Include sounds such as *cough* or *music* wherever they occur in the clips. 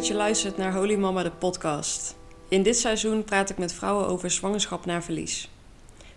dat je luistert naar Holy Mama de podcast. In dit seizoen praat ik met vrouwen over zwangerschap na verlies.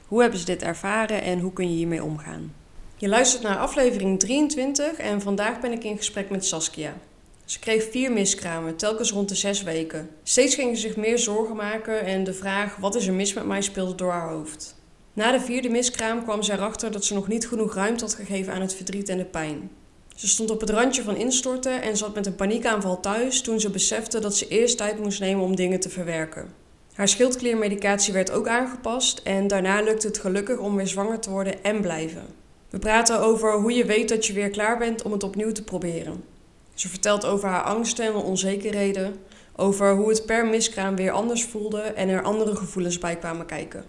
Hoe hebben ze dit ervaren en hoe kun je hiermee omgaan? Je luistert naar aflevering 23 en vandaag ben ik in gesprek met Saskia. Ze kreeg vier miskramen, telkens rond de zes weken. Steeds ging ze zich meer zorgen maken en de vraag wat is er mis met mij speelde door haar hoofd. Na de vierde miskraam kwam ze erachter dat ze nog niet genoeg ruimte had gegeven aan het verdriet en de pijn. Ze stond op het randje van instorten en zat met een paniekaanval thuis toen ze besefte dat ze eerst tijd moest nemen om dingen te verwerken. Haar schildkliermedicatie werd ook aangepast en daarna lukte het gelukkig om weer zwanger te worden en blijven. We praten over hoe je weet dat je weer klaar bent om het opnieuw te proberen. Ze vertelt over haar angsten en onzekerheden, over hoe het per miskraam weer anders voelde en er andere gevoelens bij kwamen kijken.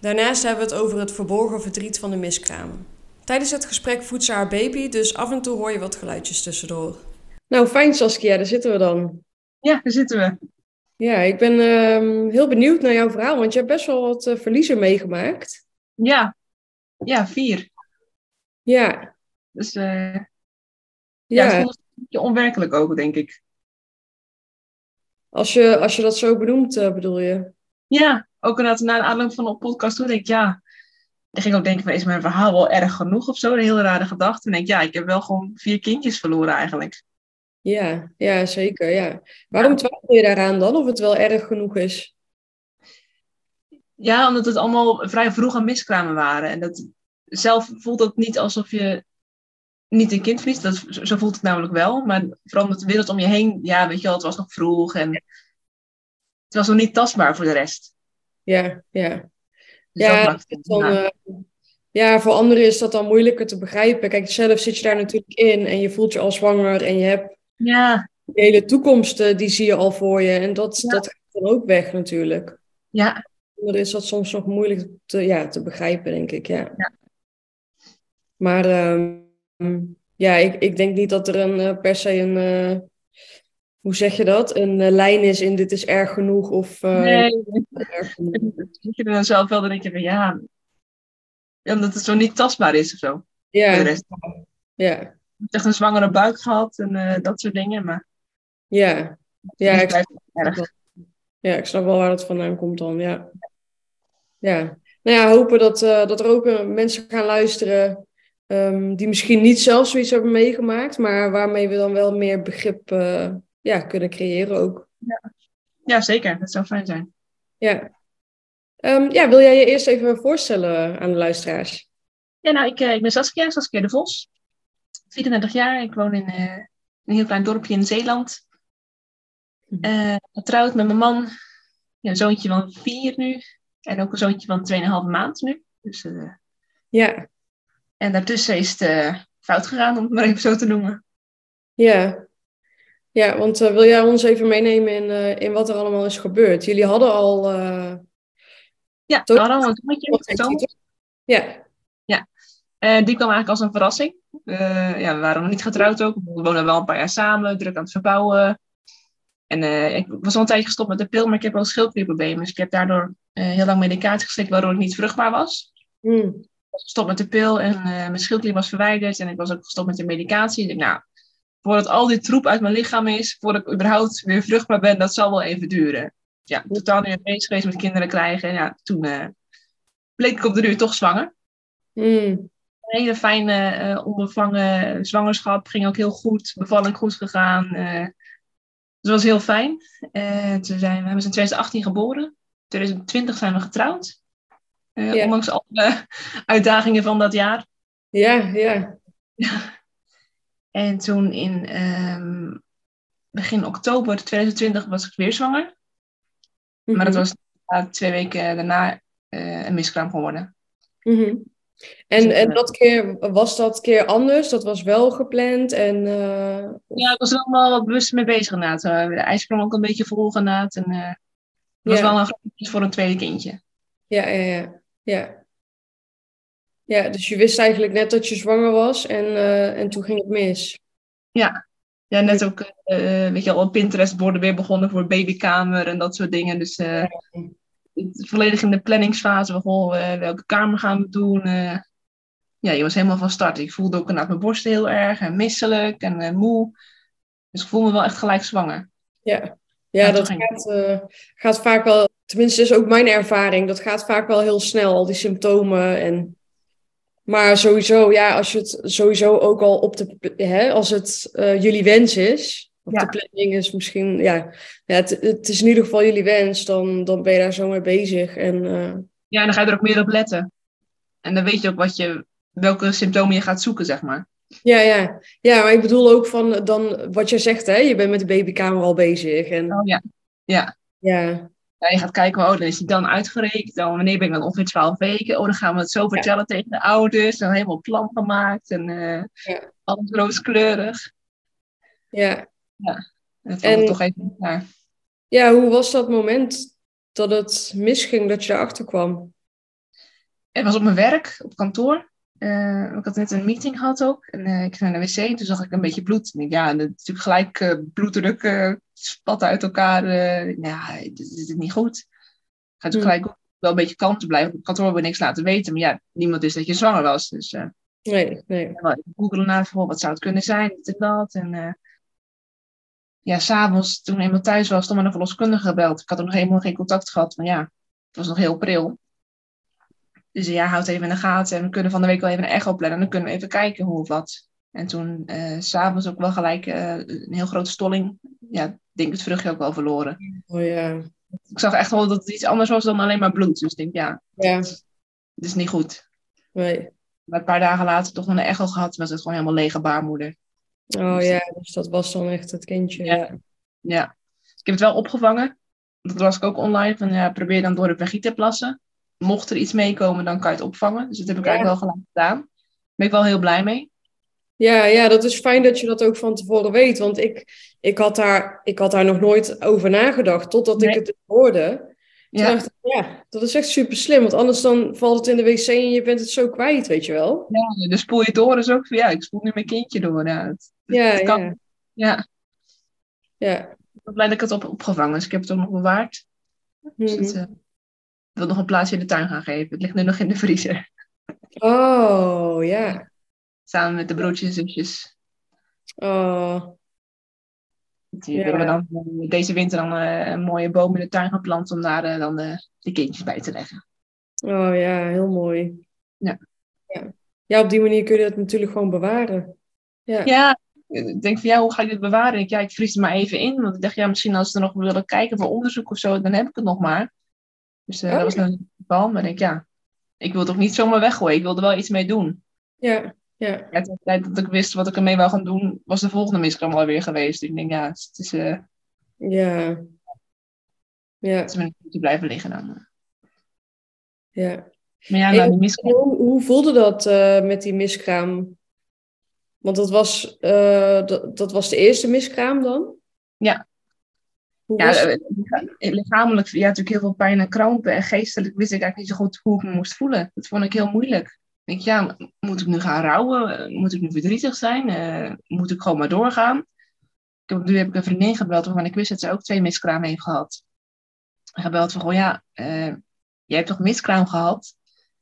Daarnaast hebben we het over het verborgen verdriet van de miskramen. Tijdens het gesprek voedt ze haar baby, dus af en toe hoor je wat geluidjes tussendoor. Nou, fijn Saskia, daar zitten we dan. Ja, daar zitten we. Ja, ik ben ehm, heel benieuwd naar jouw verhaal, want je hebt best wel wat uh, verliezen meegemaakt. Ja, ja, vier. Ja. Dus uh, ja, ja, het voelt een beetje onwerkelijk ook, denk ik. Als je, als je dat zo benoemt, uh, bedoel je? Ja, ook inderdaad na de aanloop van de podcast toen denk ik, ja, ik ging ook denken, van, is mijn verhaal wel erg genoeg of zo? Een heel rare gedachte. En denk ja, ik heb wel gewoon vier kindjes verloren eigenlijk. Ja, ja zeker. Ja. Waarom ja. twijfel je daaraan dan, of het wel erg genoeg is? Ja, omdat het allemaal vrij vroeg aan miskramen waren. En dat, zelf voelt het niet alsof je niet een kind verliest. Dat, zo voelt het namelijk wel. Maar vooral met de wereld om je heen, ja, weet je wel, het was nog vroeg. En het was nog niet tastbaar voor de rest. Ja, ja. Ja, dan, uh, ja, voor anderen is dat dan moeilijker te begrijpen. Kijk, zelf zit je daar natuurlijk in en je voelt je al zwanger en je hebt ja. de hele toekomst, die zie je al voor je. En dat, ja. dat gaat dan ook weg natuurlijk. Ja. Dan is dat soms nog moeilijk te, ja, te begrijpen, denk ik. Ja. ja. Maar um, ja, ik, ik denk niet dat er een, uh, per se een... Hoe zeg je dat? Een uh, lijn is in dit is erg genoeg of... Uh, nee, erg genoeg. *laughs* je dan zelf wel, dan denk je van ja, omdat het zo niet tastbaar is of zo. Ja. De rest. Ja. Ik heb echt een zwangere buik gehad en uh, dat soort dingen, maar... Ja. Ja, ik erg. ja, ik snap wel waar het vandaan komt dan, ja. Ja. Nou ja, hopen dat, dat er ook mensen gaan luisteren um, die misschien niet zelf zoiets hebben meegemaakt, maar waarmee we dan wel meer begrip uh, ja, kunnen creëren ook. Ja. ja, zeker. Dat zou fijn zijn. Ja. Um, ja, wil jij je eerst even voorstellen aan de luisteraars? Ja, nou, ik, uh, ik ben Saskia, Saskia de Vos. 34 jaar. Ik woon in uh, een heel klein dorpje in Zeeland. Uh, getrouwd met mijn man. Ja, een zoontje van vier nu. En ook een zoontje van 2,5 maand nu. Dus, ja. En daartussen is het fout gegaan, om het maar even zo te noemen. Ja, ja, want uh, wil jij ons even meenemen in, uh, in wat er allemaal is gebeurd? Jullie hadden al. Uh, ja, we hadden al een. Ja. ja. die kwam eigenlijk als een verrassing. ja, we waren nog niet getrouwd ook. We woonden wel een paar jaar samen, druk aan het verbouwen. En ik was al een tijdje gestopt met de pil, maar ik heb wel schildklierproblemen. Dus ik heb daardoor heel lang medicatie geslikt, waardoor ik niet vruchtbaar was. Mm. Ik was gestopt met de pil en mijn schildklier was verwijderd. En ik was ook gestopt met de medicatie. Ik dacht, nou, voordat al die troep uit mijn lichaam is, voordat ik überhaupt weer vruchtbaar ben, dat zal wel even duren. Ja, totaal niet bezig geweest met kinderen krijgen. En ja, toen uh, bleek ik op de duur toch zwanger. Mm. Een hele fijne, uh, onbevangen zwangerschap. Ging ook heel goed. Bevalling goed gegaan. Uh, dus dat was heel fijn. toen zijn, we hebben ze in 2018 geboren. In 2020 zijn we getrouwd. Ja. Ondanks alle *laughs* uitdagingen van dat jaar. Ja, ja. ja. En toen in um, begin oktober 2020 was ik weer zwanger. Mm -hmm. Maar dat was uh, twee weken daarna uh, een miskraam geworden. Mm -hmm. En, en dat keer, was dat keer anders? Dat was wel gepland? En, uh, ja, ik was er allemaal wat bewust mee bezig inderdaad. De ijsprong ook een beetje vol inderdaad. En het was ja. wel een groot voor een tweede kindje. Ja, ja, ja. ja. Ja, dus je wist eigenlijk net dat je zwanger was en, uh, en toen ging het mis. Ja, ja net ook, uh, weet je al, op Pinterest borden weer begonnen voor babykamer en dat soort dingen. Dus uh, volledig in de planningsfase van goh, welke kamer gaan we doen. ja, je was helemaal van start. Ik voelde ook inderdaad mijn borst heel erg en misselijk en moe. Dus ik voelde me wel echt gelijk zwanger. Ja, ja dat gaat, gaat vaak wel, tenminste is ook mijn ervaring, dat gaat vaak wel heel snel, al die symptomen. En, maar sowieso, ja, als je het sowieso ook al op de, hè, als het uh, jullie wens is, of de planning is misschien, ja, ja het, het, is in ieder geval jullie wens, dan, dan ben je daar zo mee bezig. En, uh... Ja, en dan ga je er ook meer op letten. En dan weet je ook wat je, welke symptomen je gaat zoeken, zeg maar. Ja, ja. ja, maar ik bedoel ook van dan wat je zegt, hè? je bent met de babykamer al bezig. En... Oh ja, ja. Ja. Ja je gaat kijken, oh, dan is die dan uitgerekend. Dan, wanneer ben ik dan ongeveer 12 weken? Oh, dan gaan we het zo vertellen tegen de ouders. Dan helemaal plan gemaakt en uh, ja. alles rooskleurig. Ja. Ja, en, en toch even naar. Ja, hoe was dat moment dat het misging, dat je erachter kwam? Het was op mijn werk, op kantoor. Uh, ik had net een meeting gehad ook. En uh, ik ging naar de wc en toen zag ik een beetje bloed. En ik, ja, natuurlijk gelijk uh, bloeddruk spatten uit elkaar. ja, dit, dit, is niet goed. Ik ga natuurlijk hmm. gelijk wel een beetje kalm te blijven. Op kantoor hebben niks laten weten. Maar ja, niemand wist dat je zwanger was. Dus nee, nee. googelen naar wat zou het kunnen zijn, dit en dat. En ja, s'avonds toen ik eenmaal thuis was, toen met een verloskundige gebeld. Ik had nog helemaal geen contact gehad. Maar ja, het was nog heel pril. Dus ja, houd even in de gaten. En we kunnen van de week wel even een echo plannen. En dan kunnen we even kijken hoe of wat. En toen uh, s'avonds ook wel gelijk uh, een heel grote stolling. Ja, ik denk het vruchtje ook wel verloren. Oh ja. Ik zag echt wel dat het iets anders was dan alleen maar bloed. Dus ik denk, ja, ja. Het, is niet goed. Nee. Maar een paar dagen later toch nog een echo gehad. Was het gewoon helemaal lege baarmoeder. Oh dus, ja, dus dat was dan echt het kindje. Ja. ja. Ik heb het wel opgevangen. Dat was ik ook online. Van ja, probeer dan door de vagina te plassen mocht er iets meekomen, dan kan je het opvangen. Dus dat heb ik eigenlijk wel gelijk gedaan. Daar ben ik wel heel blij mee. Ja, ja, dat is fijn dat je dat ook van tevoren weet. Want ik, ik, had, daar, ik had daar nog nooit over nagedacht, totdat ik het hoorde. ja. dacht ik, ja, dat is echt super slim. Want anders dan valt het in de wc en je bent het zo kwijt, weet je wel. Ja, dus spoel je door is ook van, ja, ik spoel nu mijn kindje door. Ja, het, ja, kan. ja. Ja. ja. Ik ben blij dat ik het op opgevangen. Dus ik heb het ook nog bewaard. Dus het, uh, wil nog een plaatsje in de tuin gaan geven. Het ligt nu nog in de vriezer. Oh, ja. Samen met de broertjes en zusjes. Oh. Die willen we dan eh, deze winter dan uh, een mooie boom in de tuin gaan planten om daar uh, dan de, de kindjes bij te leggen. Oh ja, heel mooi. Ja. ja. Ja, op die manier kun je het natuurlijk gewoon bewaren. Ja. ja, ik denk van ja, hoe ga ik dit bewaren? Ik, ja, ik vries het maar even in. Want ik dacht, ja, misschien als ze er nog willen kijken voor onderzoek of zo, dan heb ik het nog maar. Dus uh, dat was een geval. Maar ik denk, ja, ik wil toch niet zomaar weggooien. Ik wilde wel iets mee doen. Ja, ja. ja de tijd dat ik wist wat ik ermee wou gaan doen, was de volgende miskraam alweer geweest. Dus ik denk, ja, het is... Uh, ja. Ja. Het is te blijven liggen dan. Ja. Maar ja, nou, die miskraam... hoe, hoe, voelde dat uh, met die miskraam? Want dat was, dat, dat was de eerste miskraam dan? Ja, ja, eh, lichamelijk ja, natuurlijk heel veel pijn en krampen. En geestelijk wist ik eigenlijk niet zo goed hoe ik me moest voelen. Dat vond ik heel moeilijk. Ik denk, ja, moet ik nu gaan rouwen? Moet ik nu verdrietig zijn? Uh, moet ik gewoon maar doorgaan? Ik heb, nu heb ik een vriendin gebeld waarvan ik wist dat ze ook twee miskramen heeft gehad. Gebeld van, oh ja, uh, jij hebt toch miskraam gehad?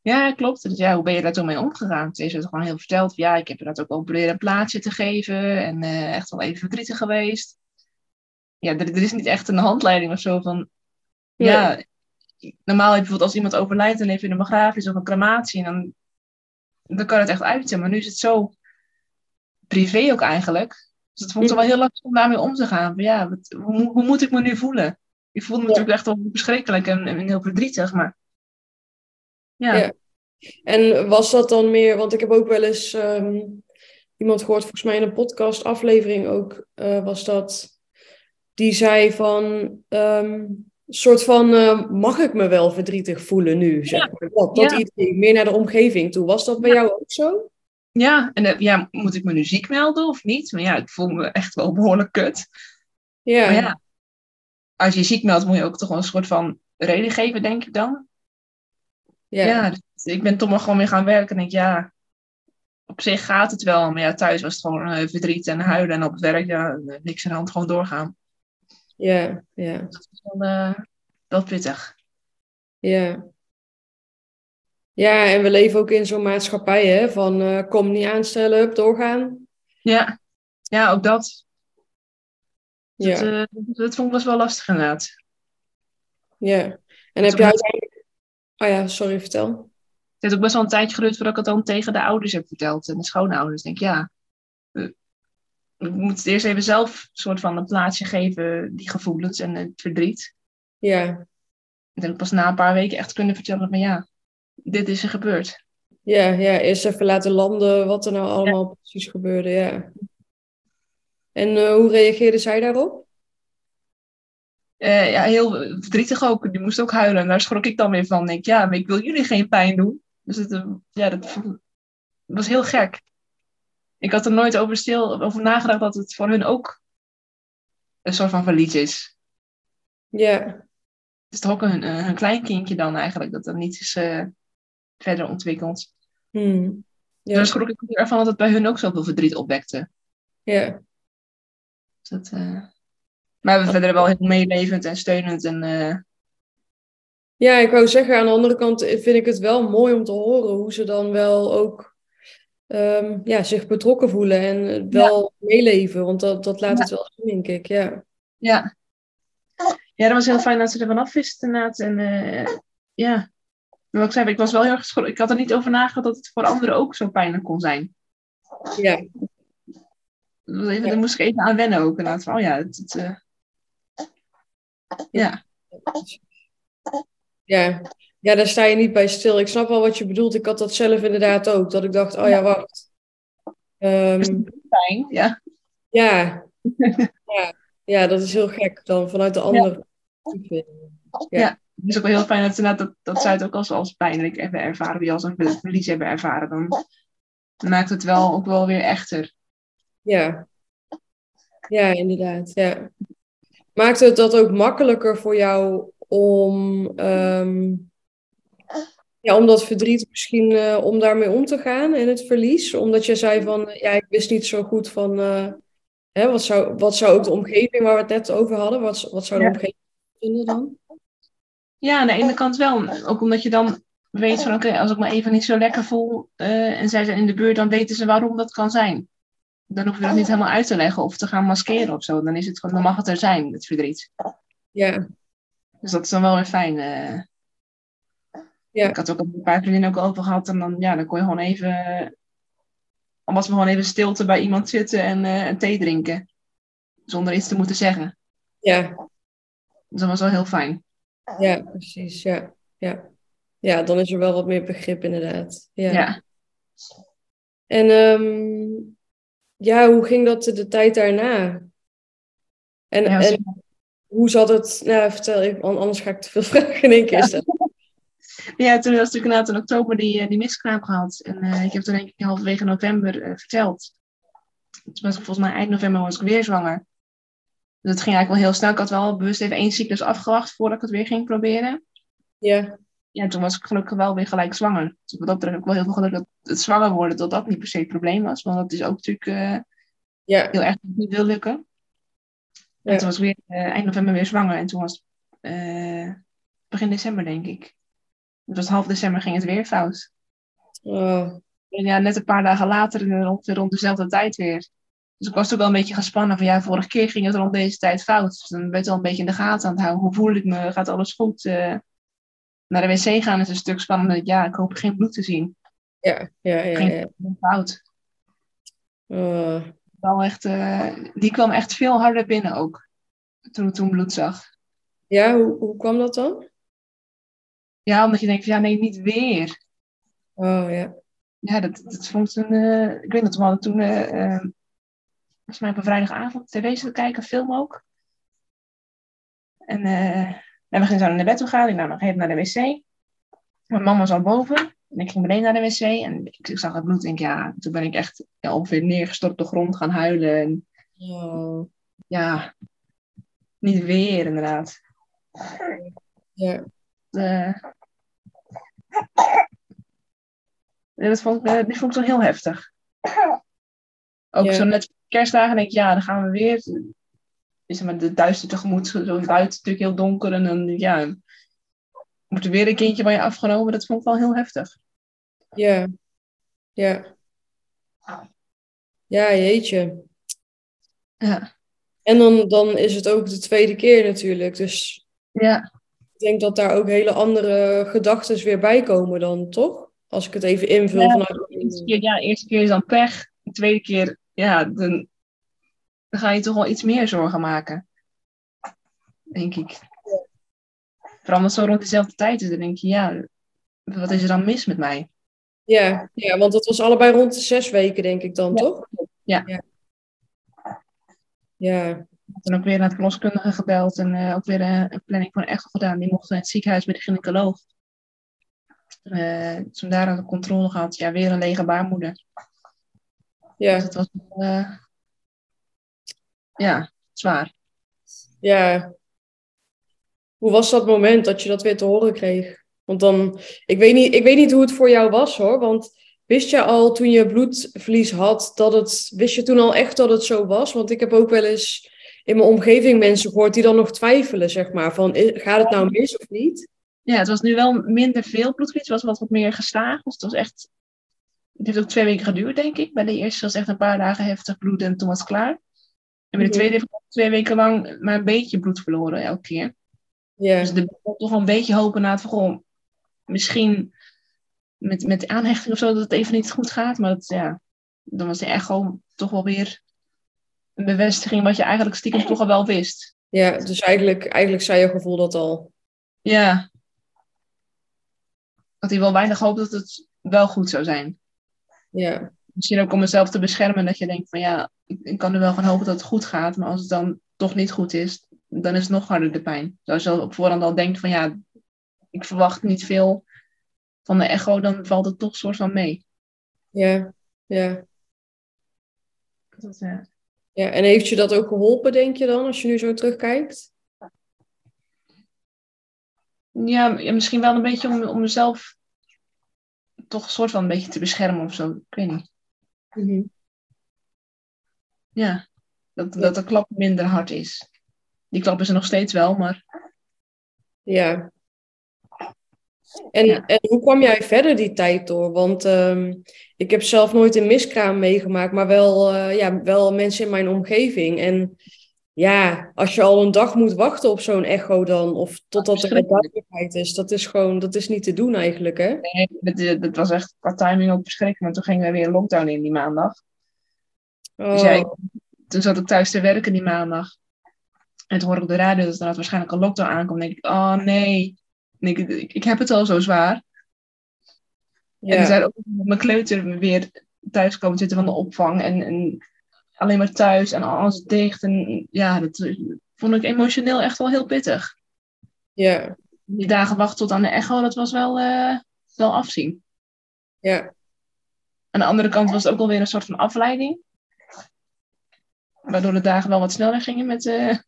Ja, klopt. Dus ja, hoe ben je daar toen mee omgegaan? Ze heeft het gewoon heel verteld. Ja, ik heb er dat ook wel proberen een plaatsje te geven. En uh, echt wel even verdrietig geweest ja, er, er, is niet echt een handleiding of zo van. Ja, normaal heb je bijvoorbeeld als iemand overlijdt, dan heb je een begrafenis of een crematie. En dan, dan kan het echt uiten. Maar nu is het zo privé ook eigenlijk. Dus het vond het wel heel lastig om daarmee om te gaan. ja, wat, hoe, hoe, moet ik me nu voelen? Ik voelde me natuurlijk echt wel verschrikkelijk en, en, heel verdrietig. Maar ja. En was dat dan meer, want ik heb ook wel eens ehm, iemand gehoord, volgens mij in een podcast aflevering ook, uh, was dat die zei van, um, soort van, uh, mag ik me wel verdrietig voelen nu? Zeg maar. Dat, dat idee, meer naar de omgeving toe. Was dat bij jou ook zo? Ja, en uh, ja, moet ik me nu ziek melden of niet? Maar ja, ik voel me echt wel behoorlijk kut. Ja. Maar ja, als je ziek meldt, moet je ook toch wel een soort van reden geven, denk ik dan. Ja. ja dus ik ben toch maar gewoon weer gaan werken en denk, ja, op zich gaat het wel. Maar ja, thuis was het gewoon uh, verdriet en huilen. En op het werk, ja, niks aan de hand, gewoon doorgaan. Ja, ja. Dat is wel, uh, wel pittig. Ja. Ja, en we leven ook in zo'n maatschappij, hè, van uh, kom niet aanstellen, doorgaan. Ja, ja, ook dat. Dat, Ja, eh, dat vond ik best wel lastig inderdaad. ja. En Dat heb uiteindelijk... Oh ja, sorry, vertel. Het heeft ook best wel een tijdje geduurd voordat ik het dan tegen de ouders heb verteld. En de schoonouders. Ik denk, ja, eh, ik moet eerst even zelf een soort van een plaatsje geven, die gevoelens en het verdriet. Ja, En ik pas na een paar weken echt kunnen vertellen van ja, dit is er gebeurd. ja, ja. Eerst even laten landen wat er nou allemaal precies gebeurde, ja. En eh, hoe reageerde zij daarop? Eh, ja, heel verdrietig ook. Die moest ook huilen. En daar schrok ik dan weer van. Ik denk, ja, maar ik wil jullie geen pijn doen. Dus het, eh, ja, dat was heel gek. Ik had er nooit over stil over nagedacht dat het voor hun ook een soort van verlies is. Ja, Het is toch ook een, een een kleinkindje dan eigenlijk, dat dan niet is eh, verder ontwikkeld. hmm. Dus Ja, daar schrok ik ervan dat het bij hun ook zoveel verdriet opwekte. ja, Dus dat, eh, Maar we verder wel heel meelevend en steunend. En, eh, Ja, ik wou zeggen, aan de andere kant vind ik het wel mooi om te horen hoe ze dan wel ook ehm, ja, zich betrokken voelen en wel meeleven. Want dat, dat laat Ja. het wel zien, denk ik. Ja, ja. ja, dat was heel fijn dat ze er vanaf wist inderdaad. En eh, ja, wat ik zei, ik was wel heel erg geschrokken. Ik had er niet over nagedacht dat het voor anderen ook zo pijnlijk kon zijn. ja, Dat even- Ja. Daar moest ik even aan wennen ook. Inderdaad, van, oh ja, het, het, eh, ja. ja. Ja, daar sta je niet bij stil. Ik snap wel wat je bedoelt. Ik had dat zelf inderdaad ook. Dat ik dacht, oh ja, wacht. Fijn. Ja. ja. ja, ja, dat is heel gek dan vanuit de ander. Het is ook wel heel fijn dat, inderdaad dat, dat zij het ook als, als pijnlijk hebben ervaren, die als een ver- verlies hebben ervaren. Dan maakt het wel ook wel weer echter. Ja. Ja, inderdaad. Ja. Maakt het dat ook makkelijker voor jou om, ehm, ja, om dat verdriet misschien eh, om daarmee om te gaan in het verlies? Omdat je zei van, eh, ja, ik wist niet zo goed van, eh, hè, wat zou, wat zou ook de omgeving waar we het net over hadden, wat, wat zou de Ja. omgeving vinden dan? Ja, aan de ene kant wel. Ook omdat je dan weet van oké, als ik me even niet zo lekker voel en zij zijn in de buurt, dan weten ze waarom dat kan zijn. Dan hoef je dat niet helemaal uit te leggen of te gaan maskeren of zo. Dan is het gewoon, dan mag het er zijn, het verdriet. Ja, Dus dat is dan wel weer fijn. Ja. Ik had ook een paar vriendinnen ook over gehad en dan, ja, dan kon je gewoon even, dan was we gewoon even stilte bij iemand zitten en een thee drinken. Zonder iets te moeten zeggen. ja, Dus dat was wel heel fijn. ja, precies. Ja, ja. ja, dan is er wel wat meer begrip inderdaad. Ja. Ja. En ehm, ja, hoe ging dat de tijd daarna? En, Ja, was- en hoe zat het? Nou, vertel anders ga ik te veel *laughs* vragen in één keer stellen. Ja, toen was natuurlijk inderdaad in oktober die, eh, die miskraam gehad. En eh, ik heb toen denk ik halverwege november eh, verteld. Toen was ik volgens mij eind november was ik weer zwanger. Dus het ging eigenlijk wel heel snel. Ik had wel bewust even één cyclus afgewacht voordat ik het weer ging proberen. Ja, Ja, toen was ik gelukkig wel weer gelijk zwanger. Dus wat dat betreft heb ik wel heel veel geluk dat het zwanger worden, dat dat niet per se het probleem was. Want dat is ook natuurlijk ja, heel erg niet wil lukken. En Ja. toen was ik weer eind november weer zwanger. En toen was het begin december, denk ik. Het was half december ging het weer fout. oh, En ja, net een paar dagen later, ongeveer rond dezelfde tijd weer. Dus ik was ook wel een beetje gespannen van ja, vorige keer ging het rond deze tijd fout. Dus dan ben je wel een beetje in de gaten aan het houden. Hoe voel ik me? Gaat alles goed? Eh, naar de wc gaan is een stuk spannender. Ja, ik hoop geen bloed te zien. ja, ja, ja, Geen ja. fout. Oh, Wel echt, eh, die kwam echt veel harder binnen ook. Toen ik toen bloed zag. ja, hoe, hoe kwam dat dan? Ja, omdat je denkt, ja nee, niet weer. Oh, ja. Ja, dat, dat vond ik toen... eh, ik weet dat we hadden toen... eh, volgens mij op een vrijdagavond tv zitten kijken, film ook. En, en we gingen zo naar bed toe gaan. Ik nam nog even naar de wc. Mijn mama was al boven. En ik ging beneden naar de wc. En ik, ik zag het bloed. En ik, ja, toen ben ik echt ja, ongeveer neergestort op de grond gaan huilen. En Oh, ja, niet weer inderdaad. ja. Ja, dat vond, ik, eh, die vond ik zo heel heftig. Ook Ja. zo net kerstdagen denk ik, ja, dan gaan we weer. Is maar de duister tegemoet, zo buiten natuurlijk heel donker. En dan, ja, moet er weer een kindje van je afgenomen. Dat vond ik wel heel heftig. Ja, ja. Ja, jeetje. Ja, En dan, dan is het ook de tweede keer natuurlijk. Dus Ja, ik denk dat daar ook hele andere gedachten weer bij komen dan, toch? Als ik het even invul Ja, vanuit... de eerste keer, ja, de eerste keer is dan pech. De tweede keer, ja, dan, dan ga je toch wel iets meer zorgen maken. Denk ik. Vooral omdat het zo rond dezelfde tijd is, dan denk je, ja, wat is er dan mis met mij? Ja, ja, want dat was allebei rond de zes weken, denk ik dan, Ja. toch? Ja. Ja. Ja, Ik heb dan ook weer naar de verloskundige gebeld en eh, ook weer eh, een planning voor een echo gedaan. Die mocht in het ziekenhuis bij de gynaecoloog. Eh toen daar aan de controle gehad, ja, weer een lege baarmoeder. ja, Dus het was ja, zwaar. ja. Hoe was dat moment dat je dat weer te horen kreeg? Want dan, ik weet niet, ik weet niet hoe het voor jou was hoor. Want wist je al toen je bloedverlies had, dat het, wist je toen al echt dat het zo was? Want ik heb ook wel eens in mijn omgeving mensen gehoord die dan nog twijfelen, zeg maar. Van, gaat het nou mis of niet? Ja, het was nu wel minder veel bloedverlies. Het was wat, wat meer gestaag. Dus het was echt... Het heeft ook twee weken geduurd, denk ik. Bij de eerste was echt een paar dagen heftig bloed en toen was het klaar. En bij de tweede heeft twee weken lang maar een beetje bloed verloren elke keer. Ja, Dus de, toch wel een beetje hopen na het van, misschien met, met aanhechting of zo dat het even niet goed gaat. Maar dat, ja, dan was de echo toch wel weer een bevestiging wat je eigenlijk stiekem toch al wel wist. ja dus eigenlijk, eigenlijk zei je gevoel dat al. Ja. Dat hij wel weinig hoopt dat het wel goed zou zijn. Ja, Misschien ook om mezelf te beschermen, dat je denkt van ja, ik, ik kan er wel van hopen dat het goed gaat. Maar als het dan toch niet goed is, dan is het nog harder de pijn. Dus als je op voorhand al denkt van ja, ik verwacht niet veel van de echo, dan valt het toch soort van mee. ja, ja. Dat, eh, Ja, en heeft je dat ook geholpen, denk je dan, als je nu zo terugkijkt? ja, misschien wel een beetje om, om mezelf toch een soort van een beetje te beschermen of zo. Ik weet niet. Mhm. Ja, dat, dat de klap minder hard is. Die klap is er nog steeds wel, maar Ja. En, Ja. en hoe kwam jij verder die tijd door? Want ehm, ik heb zelf nooit een miskraam meegemaakt, maar wel, eh, ja, wel mensen in mijn omgeving. En ja, als je al een dag moet wachten op zo'n echo dan, of totdat er een duidelijkheid is, dat is gewoon, dat is niet te doen eigenlijk, hè? nee, dat, eh, was echt qua timing ook verschrikkelijk. Maar toen ging er weer een lockdown in die maandag. Dus ja, Oh, ik- toen zat ik thuis te werken die maandag. En toen hoorde ik op de radio dat er waarschijnlijk een lockdown aankomt. Dan denk ik, oh nee. Denk ik, ik, ik heb het al zo zwaar. En ja, toen zei ook mijn kleuter weer thuis komen zitten van de opvang. En, en alleen maar thuis en alles dicht. En ja, dat vond ik emotioneel echt wel heel pittig. ja, Die dagen wachten tot aan de echo, dat was wel, eh, wel afzien. ja, Aan de andere kant was het ook alweer een soort van afleiding. Waardoor de dagen wel wat sneller gingen met eh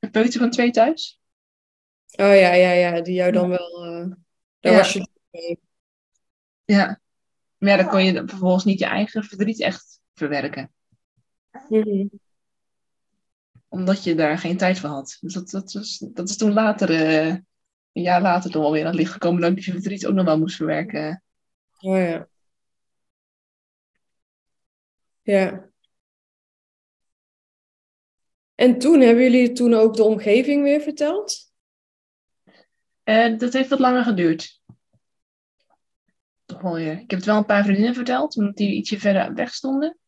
een peuter van twee thuis. Oh ja, ja, ja, die jou dan wel, eh, daar Ja. was je mee. Ja. Maar ja, dan kon je vervolgens niet je eigen verdriet echt verwerken. Mhm. Omdat je daar geen tijd voor had. Dus dat, dat, was, dat is toen later, eh, een jaar later toch alweer aan het licht gekomen. Dat ik je verdriet ook nog wel moest verwerken. Oh ja. Ja. En toen, hebben jullie toen ook de omgeving weer verteld? Eh, dat heeft wat langer geduurd. Toch wel weer. Ik heb het wel een paar vriendinnen verteld, omdat die ietsje verder weg stonden.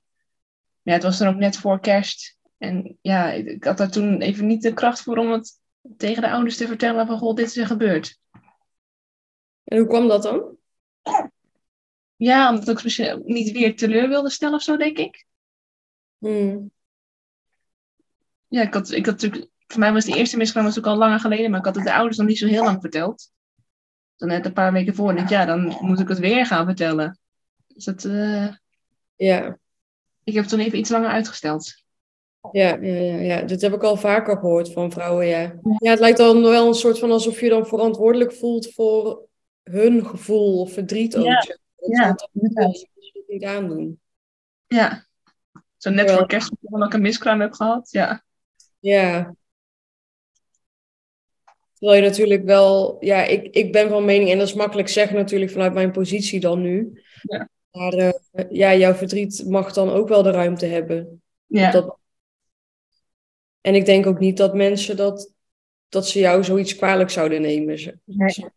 Maar ja, het was dan ook net voor kerst. En ja, ik, had daar toen even niet de kracht voor om het tegen de ouders te vertellen van, goh, dit is er gebeurd. En hoe kwam dat dan? Ja, omdat ik misschien niet weer teleur wilde stellen of zo, denk ik. Hmm. Ja, ik had, ik had natuurlijk, voor mij was de eerste miskraam was ook al langer geleden, maar ik had het de ouders nog niet zo heel lang verteld. Dan net een paar weken voor, ik, ja, dan moet ik het weer gaan vertellen. Dus dat, eh, Ja. ik heb het toen even iets langer uitgesteld. Ja, ja, ja, ja, dit heb ik al vaker gehoord van vrouwen, ja. Ja, het lijkt dan wel een soort van alsof je dan verantwoordelijk voelt voor hun gevoel of verdriet ook. Ja. Dat ja, ze dat inderdaad. niet aandoen. Ja. Zo net Ja. voor kerst dat ik een miskraam heb gehad. Ja. Ja. Terwijl je natuurlijk wel, ja, ik, ik ben van mening, en dat is makkelijk zeggen natuurlijk vanuit mijn positie dan nu. Ja. Maar eh, ja, jouw verdriet mag dan ook wel de ruimte hebben. Ja. Dat... En ik denk ook niet dat mensen dat, dat ze jou zoiets kwalijk zouden nemen. Ze- Nee.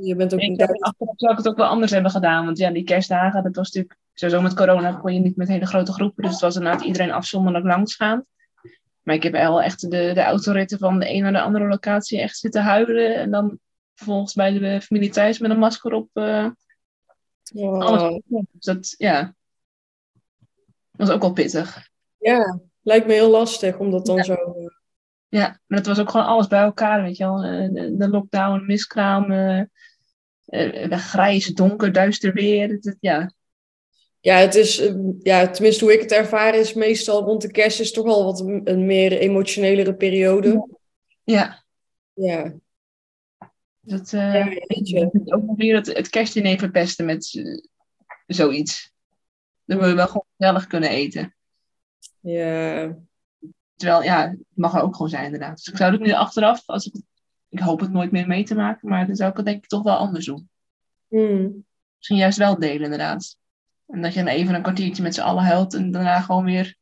Je bent ook Ik niet denk, achteraf zou ik het ook wel anders hebben gedaan. Want ja, die kerstdagen, dat was natuurlijk... Sowieso met corona kon je niet met hele grote groepen. Dus het was inderdaad iedereen afzonderlijk langs gaan. Maar ik heb wel echt de, de autoritten van de een naar de andere locatie echt zitten huilen. En dan vervolgens bij de familie thuis met een masker op. Oh, alles. Dus dat, ja... was ook wel pittig. ja, lijkt me heel lastig om dat dan Ja. zo... eh, Ja, maar het was ook gewoon alles bij elkaar, weet je wel. Eh, De, de lockdown, miskraam, eh, grijs, donker, duister weer. Het- het- ja, Ja, het is, eh, ja, tenminste hoe ik het ervaar is meestal rond de kerst is toch wel wat een, een meer emotionelere periode. ja, Ja, dat, eh ja weet je. ook nog weer het, het kerstdiner verpesten met eh, zoiets. Dan wil je wel gewoon gezellig kunnen eten. Ja, Terwijl, ja, het mag er ook gewoon zijn inderdaad. Dus ik zou het nu achteraf, als ik, ik hoop het nooit meer mee te maken, maar dan zou ik het denk ik toch wel anders doen. Hmm. Misschien juist wel delen inderdaad. En dat je dan even een kwartiertje met z'n allen huilt en daarna gewoon weer,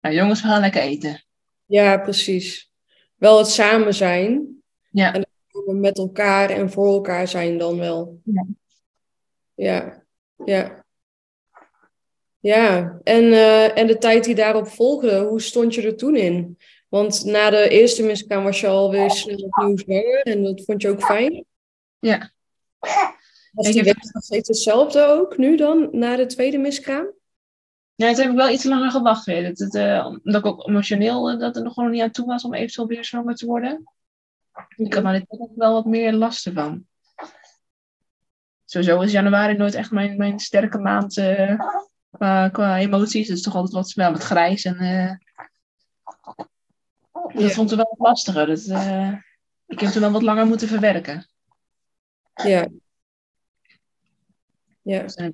nou jongens, we gaan lekker eten. ja, precies. Wel het samen zijn. Ja. En dan met elkaar en voor elkaar zijn dan wel. Ja. Ja, ja. Ja, en, eh, en de tijd die daarop volgde, hoe stond je er toen in? Want na de eerste miskraam was je alweer snel opnieuw zwanger en dat vond je ook fijn? Ja. Was Ik die heb- nog steeds hetzelfde ook nu dan, na de tweede miskraam? Ja, toen heb ik wel iets langer gewacht weer. Dat het, eh, omdat ik ook emotioneel eh, dat er nog gewoon niet aan toe was om eventueel weer zwanger te worden. Ik had ook wel wat meer last ervan. Sowieso is januari nooit echt mijn, mijn sterke maand eh, qua, qua emoties. Het is toch altijd wat, wel wat grijs. En, dat Ja. vond ik wel wat lastiger. Dat, ik heb toen wel wat langer moeten verwerken. Ja. Ja. Dus, eh,